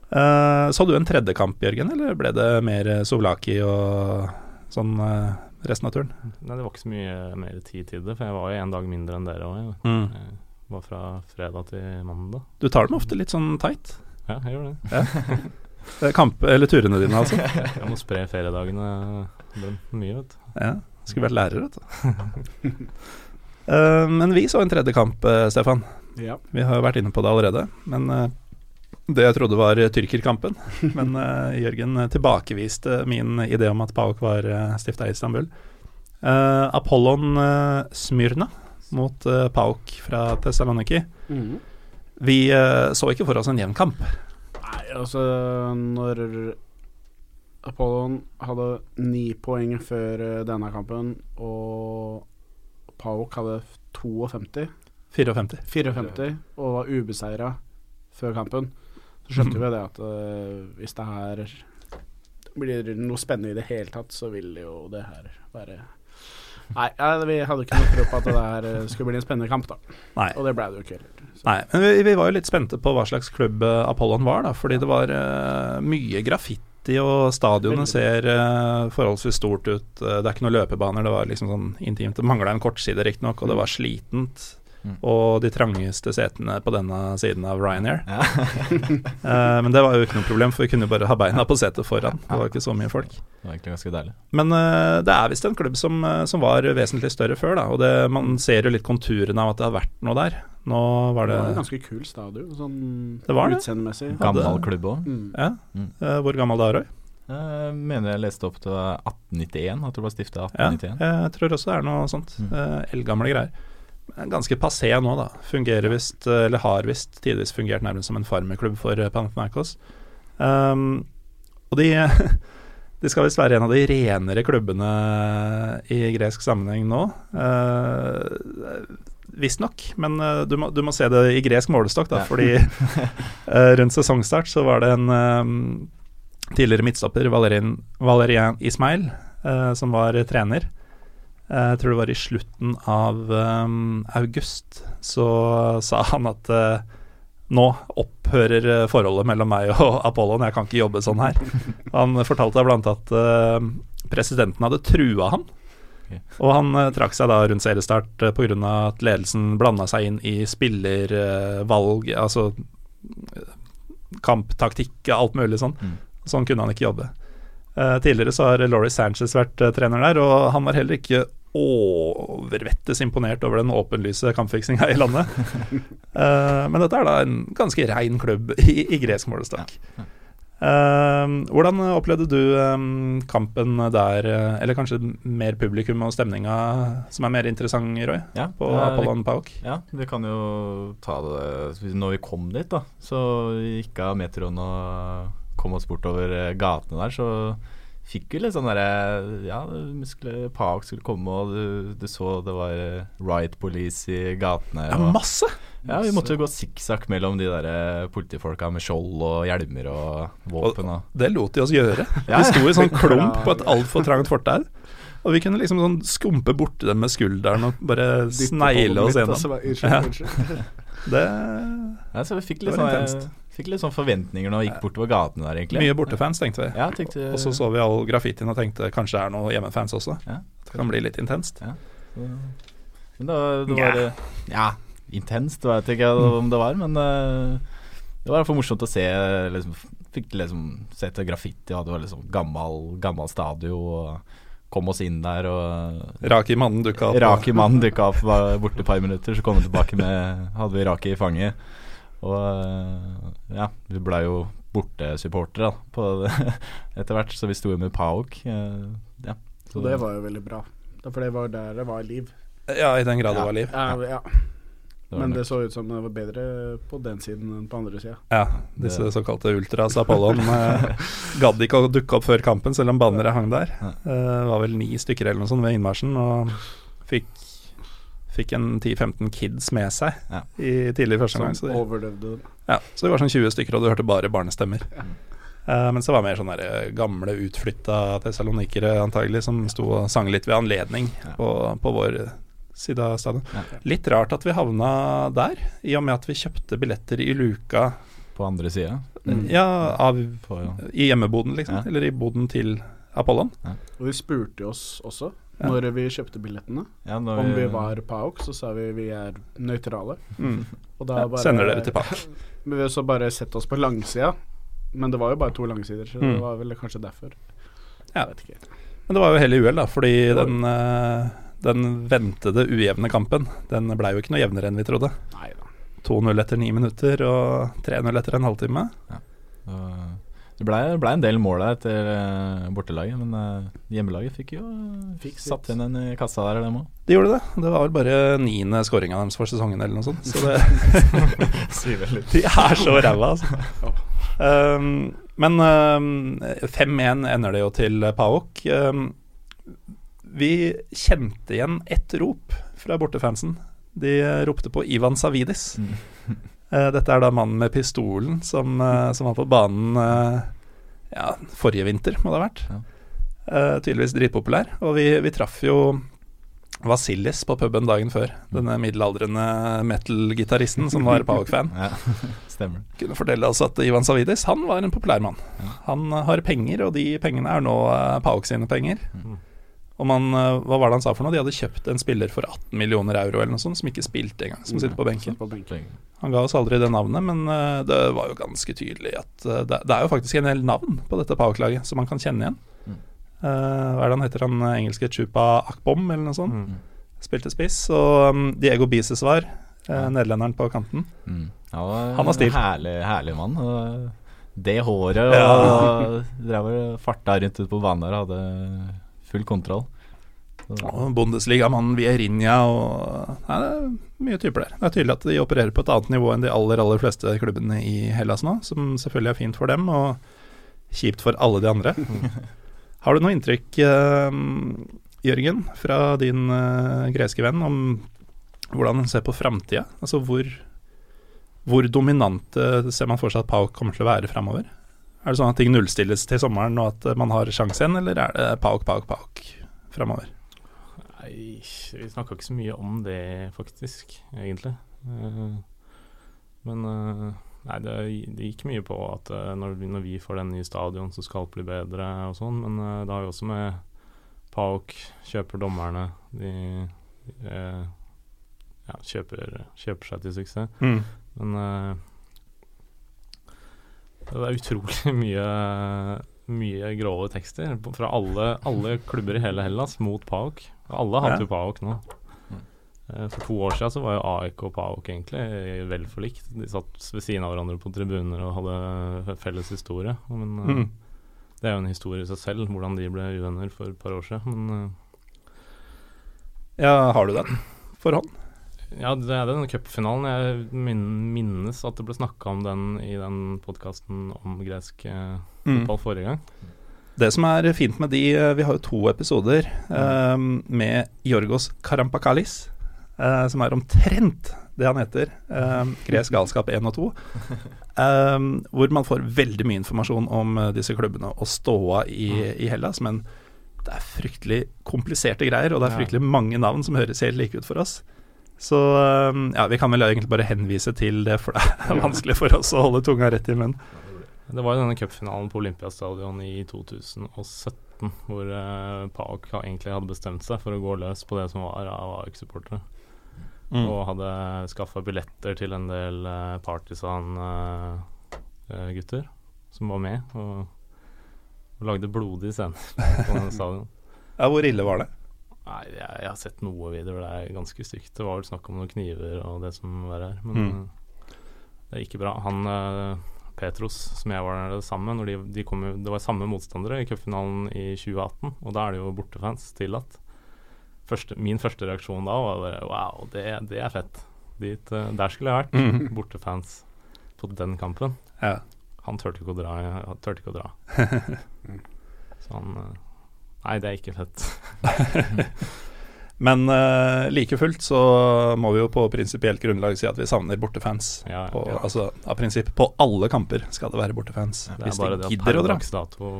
Uh, så du en tredje kamp, Jørgen, eller ble det mer Sovlaki og sånn eh, resten av turen? Nei, det var ikke så mye mer tid til det, for jeg var jo en dag mindre enn dere òg. Mm. Var fra fredag til mandag. Du tar dem ofte litt sånn tight. Ja, jeg gjør det. Ja. Kamp, eller turene dine, altså. Jeg må spre feriedagene mye, vet du. Ja, skulle vært lærer, vet du. Eh, men vi så en tredje kamp, eh, Stefan. Ja. Vi har jo vært inne på det allerede. Men eh, det jeg trodde var eh, tyrkerkampen. Men uh, Jørgen tilbakeviste min idé om at PAOK var uh, stifta i Istanbul. Uh, Apollon uh, Smyrna mot uh, PAOK fra Thessaloniki. Mm. Vi eh, så ikke for oss en jevn kamp. Nei, altså Når Apollon hadde ni poeng før eh, denne kampen, og Pauk hadde 52 54. 54 og var ubeseira før kampen, så skjønte vi det at uh, hvis det her blir noe spennende i det hele tatt, så vil jo det her være Nei, vi hadde ikke noe tro på at det der eh, skulle bli en spennende kamp, da. Nei. Og det ble det jo ikke heller. Nei, men vi, vi var jo litt spente på hva slags klubb eh, Apollon var, da. Fordi det var uh, mye graffiti, og stadionet ser uh, forholdsvis stort ut. Det er ikke noen løpebaner, det var liksom sånn intimt. Det mangla en kortside, riktignok, og det var slitent. Mm. Og de trangeste setene på denne siden av Ryanair. Eh, men det var jo ikke noe problem, for vi kunne jo bare ha beina på setet foran. Det var ikke så mye folk. Det var egentlig ganske deilig. Men eh, det er visst en klubb som, eh, som var vesentlig større før, da. Og det, man ser jo litt konturene av at det har vært noe der. Nå var Det det var en ganske kul stadion, sånn Det var det. utseendemessig. Gammel klubb òg. Mm. Ja. Mm. Eh, hvor gammel da, Roy? Jeg mener jeg leste opp til 1891, at det var stifta Ja, 1891. jeg tror også det er noe sånt. Mm. Eh, Eldgamle greier. Ganske passé nå, da. Fungerer visst, eh, eller har visst tidvis fungert nærmest som en farmerklubb for eh, Panathinaikos. Um, og de, de skal visst være en av de renere klubbene i gresk sammenheng nå. Uh, Visstnok, men du, må, du må se det i gresk målestokk, da. Ja. Fordi uh, rundt sesongstart så var det en um, tidligere midtstopper, Valerian, Valerian Ismail, uh, som var trener. Eh, jeg tror det var i slutten av um, august, så sa han at uh, nå opphører forholdet mellom meg og Apollon, jeg kan ikke jobbe sånn her. Han fortalte blant annet at uh, presidenten hadde trua han. Og han uh, trakk seg da rundt seriestart uh, pga. at ledelsen blanda seg inn i spillervalg, altså kamptaktikk, alt mulig sånn. Mm. Sånn kunne han ikke jobbe. Uh, tidligere så har Laurie Sanchez vært uh, trener der, og han var heller ikke overvettes imponert over den åpenlyse kampfiksinga i landet. uh, men dette er da en ganske rein klubb i, i gresk målestokk. Eh, hvordan opplevde du um, kampen der, eller kanskje mer publikum og stemninga som er mer interessant, Roy, Ja, på Apollon Pauk? Ja, vi kan jo ta det Når vi kom dit, da, så gikk av metroen og kom oss bortover gatene der, så fikk jo litt sånn derre Ja, muskler Paok skulle komme, og du, du så det var eh, riot police i gatene. Ja, og, masse! ja, vi måtte jo gå sikksakk mellom de der eh, politifolka med skjold og hjelmer og våpen og Det lot de oss gjøre. Ja, Vi sto i sånn klump på et altfor trangt fortau. Og vi kunne liksom sånn skumpe borti dem med skulderen og bare snegle oss gjennom. Ja. Det Ja, så vi fikk Det litt, var intenst. Fikk litt sånn forventninger når vi gikk bortover gatene der, egentlig. Mye bortefans, tenkte vi. Ja, tenkte, Og så så vi all graffitien og tenkte kanskje det er noe hjemmefans også. Ja. Det kan bli litt intenst. Men da, var- det var eh, Ja, intenst vet jeg ikke om det var, men uh, det var i morsomt å se. Liksom, fikk liksom sett graffiti, og det var liksom gammel, gammel stadion. Og kom oss inn der, og Raki mannen dukka opp. Raki mannen dukka opp, var borte et par minutter, så kom han tilbake med Hadde vi Raki i fanget. Og eh, ja, vi blei jo bortesupportere etter hvert, så vi sto jo med Paok. eh, ja, så det var jo veldig bra. For det var der det var liv. Ja, i den grad det Ja. var liv. Ja, ja. det Men nok- det så ut som det var bedre på den siden enn på andre sida. Ja, disse Det- såkalte ultras Apollon eh, gadd ikke å dukke opp før kampen, selv om banneret hang der. Eh, Det var vel ni stykker eller noe sånt ved innmarsjen, og fikk, fikk en 10-15 kids med seg Ja. i tidlig første gang. Så, de, overlevde det. ja, så det var sånn 20 stykker, og du hørte bare barnestemmer. Ja. Uh, mens det var mer sånne gamle, utflytta tessalonikere antagelig, som sto og sang litt ved anledning Ja. på, på vår side av stadion. Ja. Litt rart at vi havna der, i og med at vi kjøpte billetter i luka På andre sida. Mm. ja, av, På, i hjemmeboden, liksom. Ja. Eller i boden til Apollon. Og de spurte jo oss også, Ja. når vi kjøpte billettene, ja, når om vi var PAOK, så sa vi vi er nøytrale. Mm. Og da Ja, bare sender dere til PAOK. Vi så bare sett oss på langsida. Men det var jo bare to langsider, så Mm. det var vel kanskje derfor. Ja. Jeg vet ikke. Men det var jo hell i uhell, da, fordi var- den, eh, den ventede ujevne kampen, den blei jo ikke noe jevnere enn vi trodde. Nei 2-0 etter ni minutter og 3-0 etter en halvtime. Og Det ble, ble en del mål der etter eh, bortelaget, men eh, hjemmelaget fikk jo Fikk satt inn en i kassa der, dem òg. De gjorde det. Det var vel bare niende skåringa deres for sesongen eller noe sånt. Så det, de er så ræva, altså. Um, men um, 5-1 ender det jo til Paok. Um, vi kjente igjen ett rop fra bortefansen. De ropte på Ivan Savidis. Eh, dette er da mannen med pistolen som, eh, som var på banen eh, ja, forrige vinter, må det ha vært. Ja. Eh, tydeligvis dritpopulær. Og vi, vi traff jo Vasilis på puben dagen før. Denne middelaldrende metal-gitaristen som var Pauk-fan. Ja, stemmer. Kunne fortelle oss at Ivan Savidis han var en populær mann. Han eh, har penger, og de pengene er nå eh, Pauk sine penger. Og man, han, hva var det han sa for noe? De hadde kjøpt en spiller for 18 millioner euro eller noe sånt, som ikke spilte engang, som sitter på benken. Han ga oss aldri det navnet, men eh, det var jo ganske tydelig at eh, det, det er jo faktisk en del navn på dette Pauk-laget som man kan kjenne igjen. Eh, hva er det han heter, han eh, engelske Chupa Akbom, eller noe sånt? Mm. Spilte spiss. Og um, Diego Bises var eh, nederlenderen på kanten. Mm. Han var, Han var stiv. herlig, herlig mann. Og det håret og drev og farta rundt ute på banen der og hadde full kontroll. Og Bundesliga-mannen Vierinha og Nei, det er mye typer der. Det er tydelig at de opererer på et annet nivå enn de aller, aller fleste klubbene i Hellas nå, som selvfølgelig er fint for dem, og kjipt for alle de andre. Har du noe inntrykk, eh, Jørgen, fra din eh, greske venn, om hvordan han ser på framtida? Altså hvor, hvor dominante ser man for seg at Pauk kommer til å være framover? Er det sånn at ting nullstilles til sommeren, og at eh, man har sjanse igjen, eller er det Pauk, Pauk, Pauk framover? Nei, vi snakka ikke så mye om det, faktisk, egentlig. Eh, men eh, Nei, det, det gikk mye på at når, vi- får den nye stadion, så skal alt bli bedre og sånn. Men det har jo også med Pauk kjøper dommerne. De de ja, kjøper, kjøper seg til suksess. Mm. Men det er utrolig mye Mye grove tekster fra alle, alle klubber i hele Hellas mot PAOK. Alle hadde Ja. jo PAOK nå. Eh, For to år siden så var jo AEK og PAOK egentlig vel forlikt. De satt ved siden av hverandre på tribuner og hadde felles historie. Men eh, Mm. det er jo en historie i seg selv, hvordan de ble uvenner for et par år siden. Men eh, Ja, har du den for hånd? Ja, det er den cupfinalen. Jeg minnes at det ble snakka om den i den podkasten om gresk fotball Mm. fotball forrige gang. Det som er fint med de eh, Vi har jo to episoder eh, med Jorgos Karampakalis, uh, som er omtrent det han heter. eh, Gresk galskap 1 og 2. eh, hvor man får veldig mye informasjon om eh, disse klubbene og ståa i, i Hellas. Men det er fryktelig kompliserte greier, og det er fryktelig mange navn som høres helt like ut for oss. Så eh, ja, vi kan vel egentlig bare henvise til det, for det er vanskelig for oss å holde tunga rett i munnen. Det var jo denne cupfinalen på Olympiastadion i 2017 hvor eh, PAOK egentlig hadde bestemt seg for å gå løs på det som var av AUK-supportere. Mm. Og hadde skaffa billetter til en del uh, partisan-gutter som var med, og, og lagde blodige scener på denne stadion. Ja, hvor ille var det? Nei, jeg, jeg har sett noe videoer, det er ganske stygt. Det var vel snakk om noen kniver og det som var her, men Mm. eh, det gikk ikke bra. Han eh, Petros, som jeg var der sammen de, de kom det var samme motstandere i cupfinalen i 2018, og da er det jo bortefans tillatt. Første, min første reaksjon da var bare wow, det, det er fett. Dit, eh, der skulle jeg vært. Mm. Bortefans på den kampen. Ja. Han turte ikke å dra. Ikke å dra. Så han Nei, det er ikke lett. Men uh, like fullt så må vi jo på prinsipielt grunnlag si at vi savner bortefans. Ja, ja. På, Altså Av prinsipp, på alle kamper skal det være bortefans. Det er gidder bare dra. det at bare det at per dags dato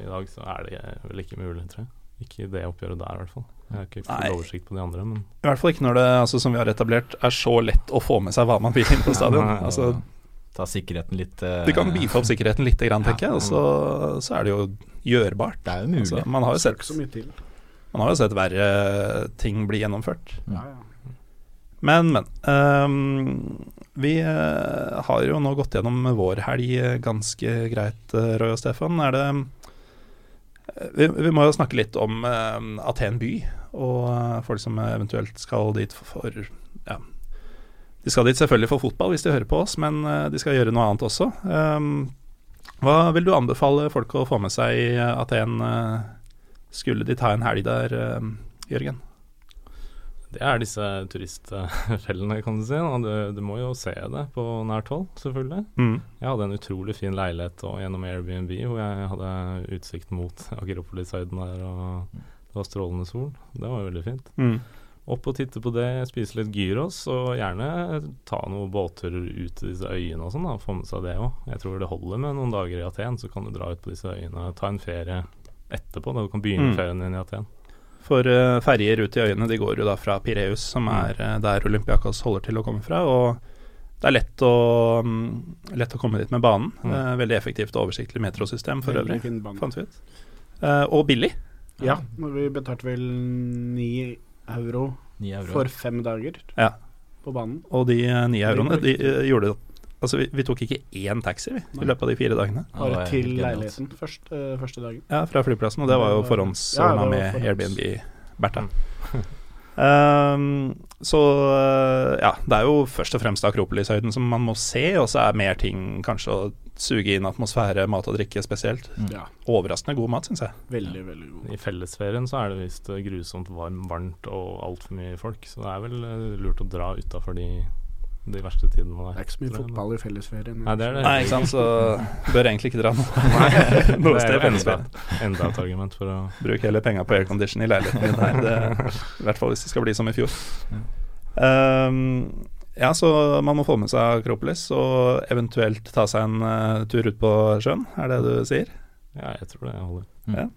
i dag så er det vel ikke mulig, tror jeg. Ikke i det oppgjøret der, i hvert fall. Jeg har ikke full Nei. oversikt på de andre, men I hvert fall ikke når det, altså, som vi har etablert, er så lett å få med seg hva man vil inn på stadion. Ja, ja, ja. Altså, Ta sikkerheten litt uh, du kan beefe opp sikkerheten litt, grann, tenker jeg, og så, så er det jo gjørbart. Det er jo mulig. Altså, man har jo sett så mye til. Man har jo sett verre ting bli gjennomført. Ja, ja. Men, men. Um, vi eh, har jo nå gått gjennom vår helg eh, ganske greit, eh, Roy og Stefan. Er det eh, vi, vi må jo snakke litt om uh, Aten by, og uh, folk som eventuelt skal dit for, for Ja. De skal dit selvfølgelig for fotball hvis de hører på oss, men uh, de skal gjøre noe annet også. Ehm, hva vil du anbefale folk å få med seg i eh, Aten? eh, skulle de ta en helg der, eh, Jørgen? det er disse turistfellene, kan du si. Du, du må jo se det på nært hold, selvfølgelig. Mm. Jeg hadde en utrolig fin leilighet og gjennom Airbnb hvor jeg hadde utsikt mot Akropolis-høyden der, og det var strålende sol. Det var jo veldig fint. Mm. Opp og titte på det, spise litt gyros, og gjerne ta noen båtturer ut til disse øyene og sånn. da, Få med seg det òg. Jeg tror det holder med noen dager i Aten, så kan du dra ut på disse øyene. Ta en ferie etterpå. Da du kan begynne Mm. ferien din i Aten. For uh, ferjer ut i øyene de går jo da fra Pireus, som er uh, der Olympiakos holder til å komme fra. Og det er lett å, um, lett å komme dit med banen. Mm. Uh, veldig effektivt og oversiktlig metrosystem for Veldig øvrig, fant vi ut. Uh, og billig. Ja, vi betalte vel ni euro 9 euro. for fem dager Ja. på banen. Og de uh, ni euroene, de uh, gjorde Altså, vi, vi tok ikke én taxi vi, i løpet av de fire dagene. Bare til leiligheten først, uh, første dagen. Ja, fra flyplassen, og det var jo Ja, forhåndsordna var med forhånds. Airbnb-Bertha. Um, så uh, ja, det er jo først og fremst Akropolishøyden som man må se, og så er mer ting kanskje å suge inn atmosfære, mat og drikke spesielt. Mm. Ja, Overraskende god mat, syns jeg. veldig, veldig god. I fellesferien så er det visst eh, grusomt varm, varmt og altfor mye folk, så det er vel eh, lurt å dra utafor de, de verste tidene Det er ikke så mye fotball i fellesferien. Nei, det er det. Nei, ikke sant, så bør egentlig ikke dra noe, Det noe er sted jo enda, enda et argument for å Bruk heller penga på aircondition i leiligheten din her, i hvert fall hvis det skal bli som i fjor. Um, ja, så man må få med seg Akropolis og eventuelt ta seg en uh, tur ut på sjøen, er det du sier? Ja, jeg tror det holder.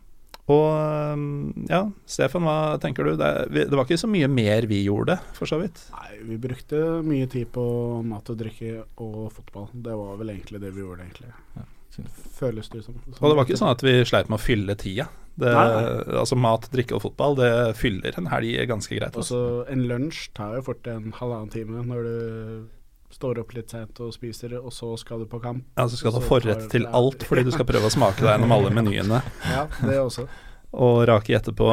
Og um, ja, Stefan, hva tenker du? Det, vi, det var ikke så mye mer vi gjorde, for så vidt. Nei, vi brukte mye tid på mat og drikke og fotball. Det var vel egentlig det vi gjorde, egentlig. Ja. Føles det som. Og det var ikke sånn at vi sleit med å fylle tida. Det, Nei, nei. altså Mat, drikke og fotball, det fyller en helg ganske greit. Også. Også en lunsj tar jo fort en halvannen time når du står opp litt seint og spiser, og så skal du på kamp. Ja, så skal du ha forrett til det. alt, fordi du skal prøve å smake deg gjennom alle menyene. Ja, det også. Og rake etterpå.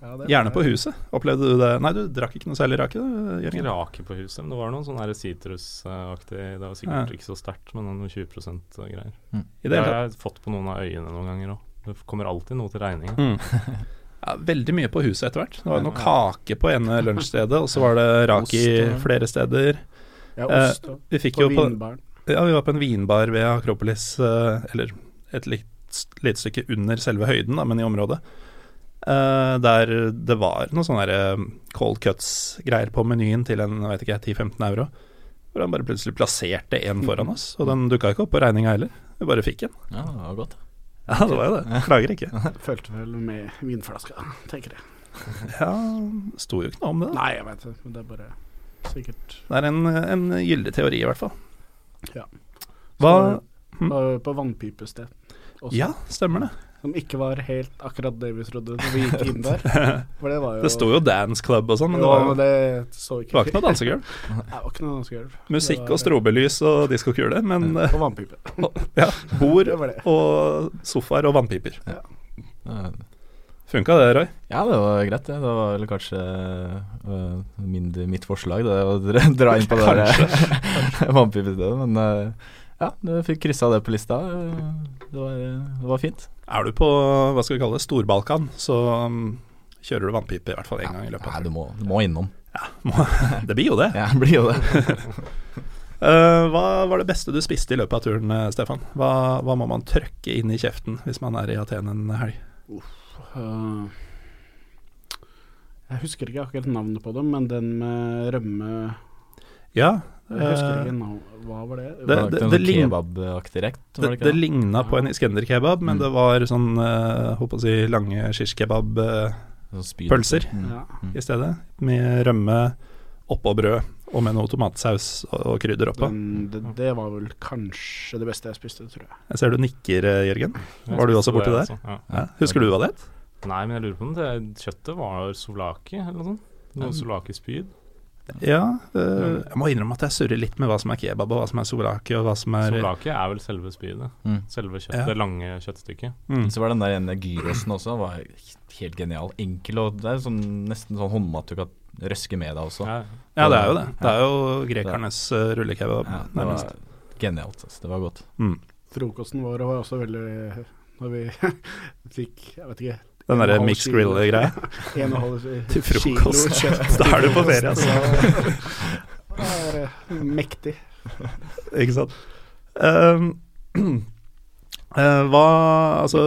Ja, Gjerne på huset. Opplevde du det? Nei, du drakk ikke noe særlig rake, Jørgen? rake på huset, men det var noe sånn her sitrusaktig Det var sikkert Ja. ikke så sterkt, men noe 20 %-greier. Mm. Det det har jeg fått på noen av øyene noen ganger òg. Det kommer alltid noe til regninga. Mm. Ja, veldig mye på huset etter hvert. Det var noe kake på ene lunsjstedet, og så var det raki flere steder. Ja, Eh, ost og Vi fikk på jo på vinbaren. Ja, vi var på en vinbar ved Akropolis, eh, eller et litt, lite stykke under selve høyden, da, men i området. eh, der det var noen sånne cold cuts-greier på menyen til en vet ikke, 10-15 euro. Hvor han bare plutselig plasserte en foran oss, og den dukka ikke opp på regninga heller. Vi bare fikk en. Ja, det var godt. Ja, det var jo det. Klager ikke. Følte vel med vinflaska, tenker jeg. Ja, sto jo ikke noe om det. Nei, jeg vet det, men det er bare sikkert Det er en, en gyldig teori, i hvert fall. Ja. Hva hm? På vannpipested også, Ja, stemmer det. Som ikke var helt akkurat det vi trodde når vi gikk inn der. For det var jo Det sto jo dance club og sånn, men det var, det så det var ikke noe dansegulv. Det var ikke noe dansegulv. Musikk var- og strobelys og diskokule, men eh, Og vannpipe. ja, bord Det det. og sofaer og vannpiper. Ja. Funka det, Roy? Ja, det var greit, det. Det var vel kanskje uh, mindre mitt forslag, det å dra, inn på det vannpipestedet. Men uh, ja, du fikk kryssa det på lista. Det var, det var fint. Er du på hva skal vi kalle det, Storbalkan, så um, kjører du vannpipe i hvert fall én gang i løpet Nei, av du må, du må innom. må, Det blir jo det. Ja, det blir jo det. uh, hva var det beste du spiste i løpet av turen, eh, Stefan? Hva, hva må man trøkke inn i kjeften hvis man er i Aten en helg? Uh, jeg husker ikke akkurat navnet på dem, men den med rømme Ja, Jeg husker eh, ikke Hva var det? Det- Det, det- det kebabaktig rett, det, det det det? ligna på en iskender-kebab, men Mm. det var sånn uh, å si lange shish kebab-pølser Sånn. Mm. Mm. i stedet, med rømme oppå brød og med noe tomatsaus og, og krydder oppå. Det, det var vel kanskje det beste jeg spiste, tror jeg. Jeg ser du nikker, eh, Jørgen. Var du også borti der? altså. Ja. Ja. Husker du hva det het? Nei, men jeg lurer på om det kjøttet var souvlaki eller noe sånt. Noe souvlaki-spyd. Ja, Øh, jeg må innrømme at jeg surrer litt med hva som er kebab, og hva som er souvlaki, og hva som er Souvlaki er vel selve spydet. Mm. Selve kjøttet, Ja. det lange kjøttstykket. mm. Så var den der ene gyrosen også var helt genial. Enkel og det er sånn, nesten sånn håndmat du kan røske med deg også. Ja, Ja, det er jo det. Det er jo grekernes uh, rullekebab, Ja, det nærmest. var genialt. Altså. Det var godt. Mm. Frokosten vår var også veldig Når vi fikk Jeg vet ikke Den derre kilo- grill-greia. Til kilo frokost. kjøtt Da er du på ferie, altså. Mektig. Ikke sant. Um, uh, hva Altså,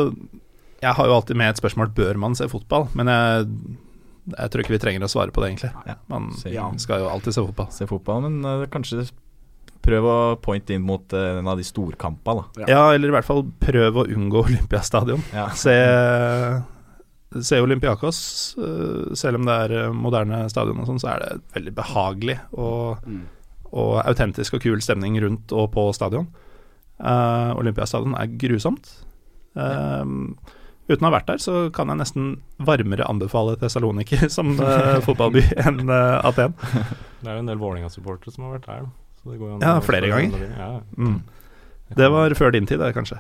jeg har jo alltid med et spørsmål Bør man se fotball, men jeg, jeg tror ikke vi trenger å svare på det, egentlig. Man Ja. skal jo alltid se fotball. Se fotball, men uh, kanskje prøv å pointe inn mot uh, en av de storkampene, da. Ja. Ja, eller i hvert fall prøv å unngå Olympiastadion. Ja. Se, se Olympiakos, eh, selv om det er eh, moderne stadion og sånn, så er det veldig behagelig og, og autentisk og kul stemning rundt og på stadion. Uh, Olympiastadion er grusomt. Uh, uten å ha vært der, så kan jeg nesten varmere anbefale Thessaloniki som uh, fotballby enn Aten. Det er jo en del Vålerenga-supportere som har vært der. Så det går jo an Ja, flere ganger. Ja, Mm. Det var før din tid, det, kanskje.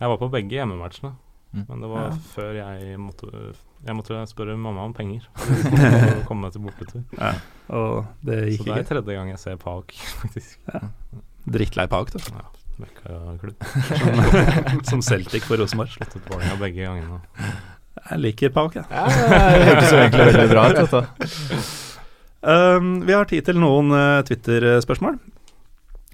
Jeg var på begge hjemmematchene. Mm. Men det var Ja. før jeg måtte Jeg måtte spørre mamma om penger for å komme meg til bortetur. Ja, og det Så det er ikke. tredje gang jeg ser Pauk, faktisk. Drittlei Pauk, da. Ja, Møkkaklubb. Som, som Celtic for Rosenborg. Slått ut Vålerenga begge gangene. Jeg liker Pauk, jeg. Ja, det hørtes egentlig veldig bra ut, dette. Um, vi har tid til noen uh, Twitter-spørsmål.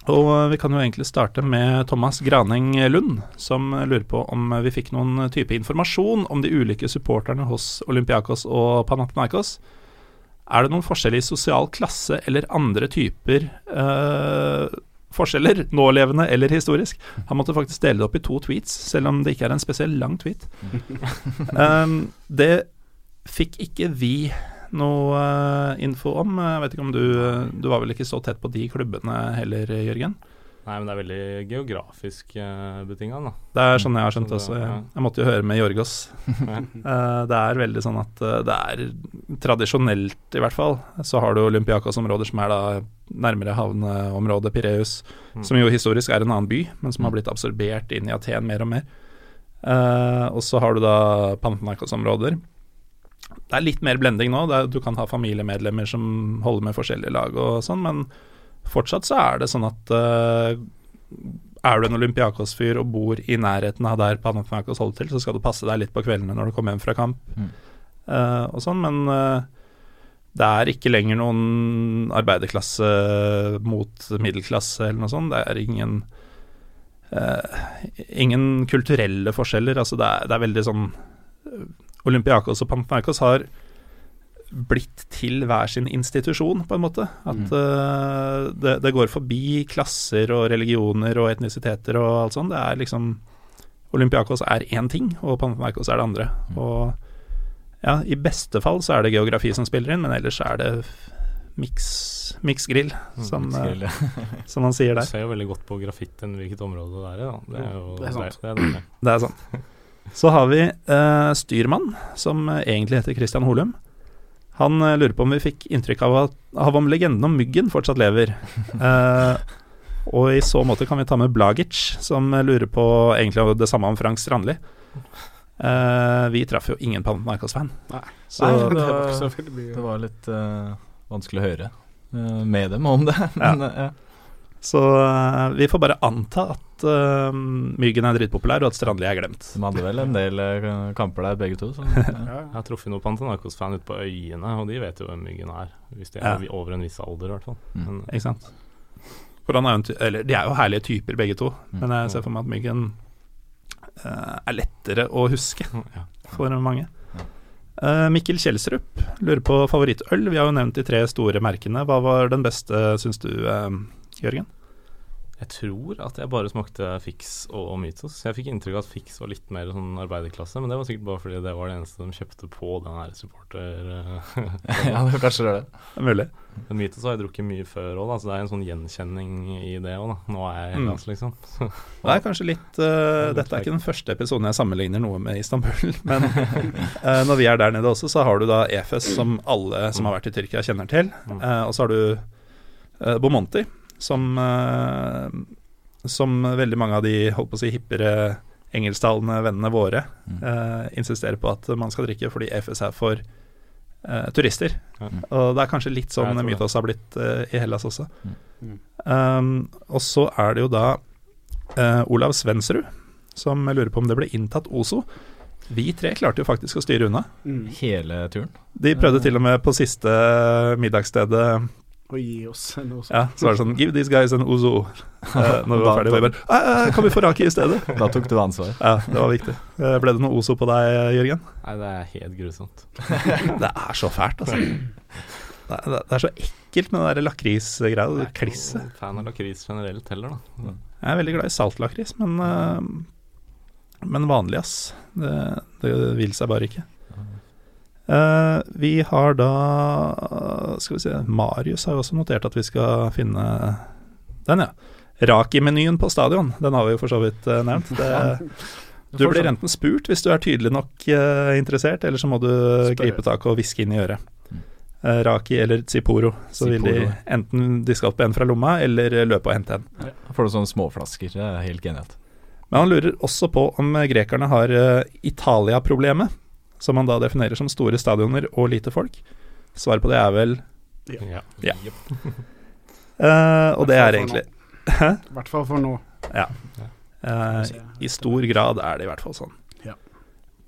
Og uh, vi kan jo egentlig starte med Thomas Graneng Lund, som lurer på om vi fikk noen type informasjon om de ulike supporterne hos Olympiakos og Panathinaikos. Er det noen forskjell i sosial klasse eller andre typer uh, forskjeller, nålevende eller historisk? Han måtte faktisk dele det opp i to tweets, selv om det ikke er en spesielt lang tweet. um, det fikk ikke vi noe eh, info om. Jeg vet ikke om du Du var vel ikke så tett på de klubbene heller, Jørgen? Nei, men det er veldig geografisk uh, betinga. Det er sånn jeg har skjønt det- også. Jeg, jeg måtte jo høre med Jorgos. Eh, det er veldig sånn at eh, det er tradisjonelt, i hvert fall, så har du Olympiakos-områder som er da nærmere havneområdet Pireus, Mm. som jo historisk er en annen by, men som har blitt absorbert inn i Aten mer og mer. Uh, og så har du da Panathinaikos-områder. Det er litt mer blending nå. Er, du kan ha familiemedlemmer som holder med forskjellige lag og sånn, men fortsatt så er det sånn at uh, er du en Olympiakos-fyr og bor i nærheten av der Panathinaikos holder til, så skal du passe deg litt på kveldene når du kommer hjem fra kamp Mm. uh, og sånn, men uh, det er ikke lenger noen arbeiderklasse mot middelklasse eller noe sånt. Det er ingen ingen kulturelle forskjeller. Altså det er, det er veldig sånn Olympiakos og Panathinaikos har blitt til hver sin institusjon, på en måte. At eh, det, det går forbi klasser og religioner og etnisiteter og alt sånt. Det er liksom Olympiakos er én ting, og Panathinaikos er det andre. Og ja, i beste fall så er det geografi som spiller inn, men ellers er det miks, miksgrill, som, mm, eh, som man sier Du der. ser jo veldig godt på graffitien hvilket område det er i. Da. Det er jo Det er sant. Det er, det er. Sånn. Så har vi eh, styrmann, som eh, egentlig heter Christian Holum. Han eh, lurer på om vi fikk inntrykk av, at, av om legenden om myggen fortsatt lever. Eh, og i så måte kan vi ta med Blagic, som eh, lurer på egentlig det samme om Frank Strandli. Uh, vi traff jo ingen Panathinaikos-fan. Nei. Så Nei, det det var. Det var litt uh, vanskelig å høre uh, med dem om det. Men, ja. Så eh, vi får bare anta at uh, Myggen er dritpopulær, og at Strandli er glemt. De hadde vel en del uh, kamper der, begge to. Så, ja. Ja, Jeg har truffet noen Pantanarkos-fan ute på øyene, og de vet jo hvem Myggen er. Hvis de Ja. er over en viss alder, i hvert fall. Mm. Men, Ikke sant? For han er jo en ty eller, de er jo herlige typer, begge to, Mm. men jeg ser for meg at Myggen uh, er lettere å huske ja. for mange. Eh, Mikkel Kjelsrup lurer på favorittøl. Vi har jo nevnt de tre store merkene. Hva var den beste, syns du, Jørgen? Jeg tror at jeg bare smakte Fix og Mytos. Jeg fikk inntrykk av at Fix var litt mer sånn arbeiderklasse, men det var sikkert bare fordi det var det eneste de kjøpte på den her supporter... ja, det kanskje det. Det er mulig. Men Mytos har jeg drukket mye før òg, så det er en sånn gjenkjenning i det òg. Nå er jeg Mm. Liksom. Det er kanskje litt eh, Dette er ikke den første episoden jeg sammenligner noe med Istanbul, men uh, når vi er der nede også, så har du da EFES, som alle som har vært i Tyrkia, kjenner til. Eh, og så har du eh, Bomonti, som, eh, som veldig mange av de holdt på å si hippere engelsktalende vennene våre Mm. uh, insisterer på at man skal drikke fordi EFES er for uh, turister. Mm. Og det er kanskje litt sånn. Mytos har blitt uh, i Hellas også. Mm. Um, og så er det jo da eh, Olav Svensrud som lurer på om det ble inntatt Ozo. Vi tre klarte jo faktisk å styre unna. Mm. Hele turen. De prøvde til og med på siste middagsstedet Og gi oss noe sånt. Ja, så var det sånn Give these guys an Ozo. Uh, når vi var ferdig, var bare «Eh, eh, Kan vi få raki i stedet? Da tok du ansvar. Ja, det var viktig. Uh, ble det noe Ozo på deg, Jørgen? nei, det er helt grusomt. Det er så fælt, altså. Det er, det er så ekkelt med den der lakrisgreia. Jeg er ikke fan av lakris generelt heller, da. Jeg er veldig glad i saltlakris, men, uh, men vanlig, ass. Det, det vil seg bare ikke. Eh, vi har da Skal vi se Marius har jo også notert at vi skal finne den, ja. Raki-menyen på stadion. Den har vi jo for så vidt uh, nevnt. Det, du blir enten spurt hvis du er tydelig nok uh, interessert, eller så må du gripe tak og hviske inn i øret. Raki eller Tsiporo. Så vil de enten diske opp en fra lomma, eller løpe og hente en. Da får du sånne småflasker. Det er helt genialt. Men han lurer også på om grekerne har Italia-problemet, som man da definerer som store stadioner og lite folk. Svaret på det er vel Ja. ja. uh, og det er egentlig Hæ? I hvert fall for nå. Ja. Uh, I stor grad er det i hvert fall sånn. Ja.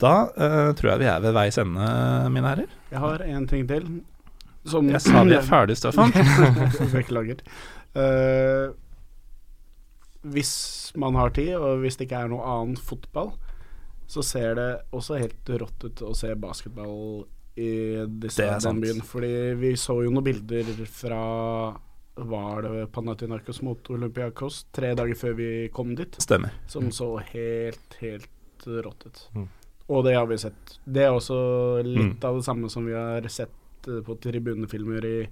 Da uh, tror jeg vi er ved veis ende, mine herrer. Jeg har en ting til. Som Jeg sa vi er ferdig, Stefan. Beklager. uh, hvis man har tid, og hvis det ikke er noe annet fotball, så ser det også helt rått ut å se basketball i disse, den byen. Fordi vi så jo noen bilder fra var det Panathinaikos mot Olympiakos tre dager før vi kom dit, Stemmer. som så helt, helt rått ut. Mm. Og det har vi sett. Det er også litt Mm. av det samme som vi har sett eh, på tribunefilmer i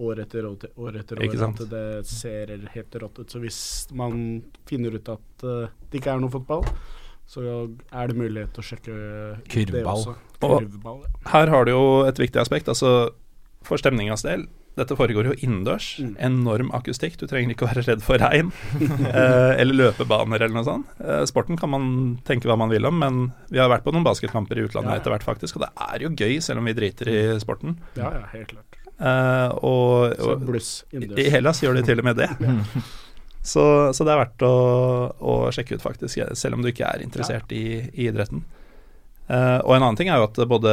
år etter år, til- år etter år. At det ser helt rått ut. Så hvis man finner ut at eh, det ikke er noe fotball, så er det mulighet til å sjekke Kurvball. også. Kurvball, ja. Her har du jo et viktig aspekt. Altså, for stemningas del, dette foregår jo innendørs. Mm. Enorm akustikk. Du trenger ikke å være redd for regn eh, eller løpebaner eller noe sånt. Eh, sporten kan man tenke hva man vil om, men vi har vært på noen basketkamper i utlandet Ja, ja. etter hvert, faktisk. Og det er jo gøy, selv om vi driter i sporten. ja, ja, helt klart. Eh, og, Så bluss innendørs. I. Hellas gjør de til og med det. Så, så det er verdt å, å sjekke ut, faktisk, selv om du ikke er interessert i, i idretten. Uh, og en annen ting er jo at både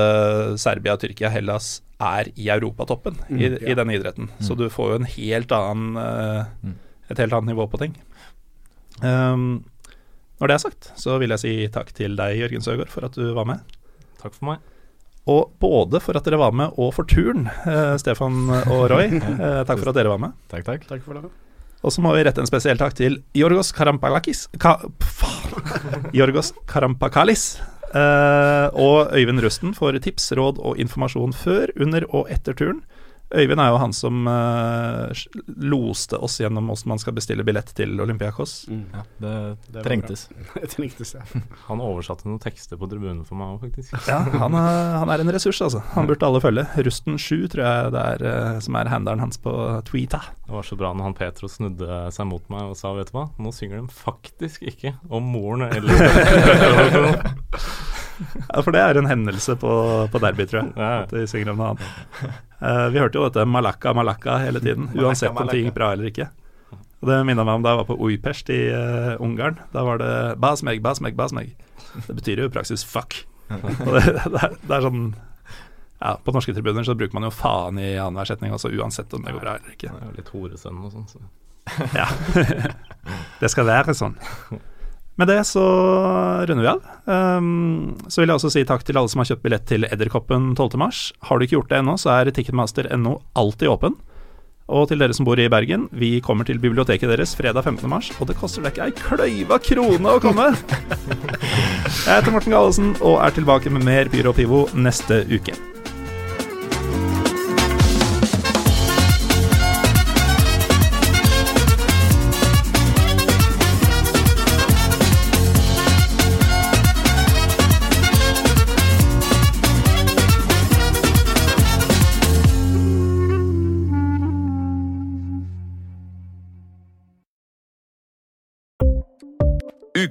Serbia, Tyrkia, Hellas er i europatoppen i, Mm, ja. i denne idretten. Så du får jo en helt annen, uh, Mm. et helt annet nivå på ting. Um, når det er sagt, så vil jeg si takk til deg, Jørgen Søgaard, for at du var med. Takk for meg. Og både for at dere var med, og for turen, uh, Stefan og Roy. Takk for at dere var med. Takk, takk. Takk for det. Og så må vi rette en spesiell takk til Jorgos Karampalakis ka, faen. Jorgos Karampakalis Uh, og Øyvind Rusten for tips, råd og informasjon før, under og etter turen. Øyvind er jo han som uh, loste oss gjennom hvordan man skal bestille billett til Olympiakos. Ja, det, Det trengtes. det trengtes ja. Han oversatte noen tekster på tribunen for meg òg, faktisk. Ja, han er, han er en ressurs, altså. Han burde alle følge. Rusten7 tror jeg det er uh, som er handelen hans på Tweeta. Det var så bra når han Petro snudde seg mot meg og sa vet du hva, nå synger de faktisk ikke om moren eller Ja, for det er en hendelse på, på derby, tror jeg. At de synger om noe annet. Uh, vi hørte jo dette Malakka, Malakka hele tiden, uansett om ting gikk bra eller ikke. Og Det minna meg om da jeg var på Ujpest i uh, Ungarn. Da var det basmeg, basmeg, basmeg. Det betyr jo i praksis fuck. Og det, det, er, det er sånn ja, På norske tribuner så bruker man jo faen i annenhver setning, også, uansett om det går bra eller ikke. Det er jo litt horesønn og sånn. Så. Ja. det skal være sånn. Med det så runder vi av. Um, så vil jeg også si takk til alle som har kjøpt billett til Edderkoppen 12.3. Har du ikke gjort det ennå, så er Ticketmaster.no alltid åpen. Og til dere som bor i Bergen, vi kommer til biblioteket deres fredag 15. mars, og det koster deg ikke ei kløyva krone å komme! Jeg heter Morten Gallesen og er tilbake med mer Pyro og Pivo neste uke.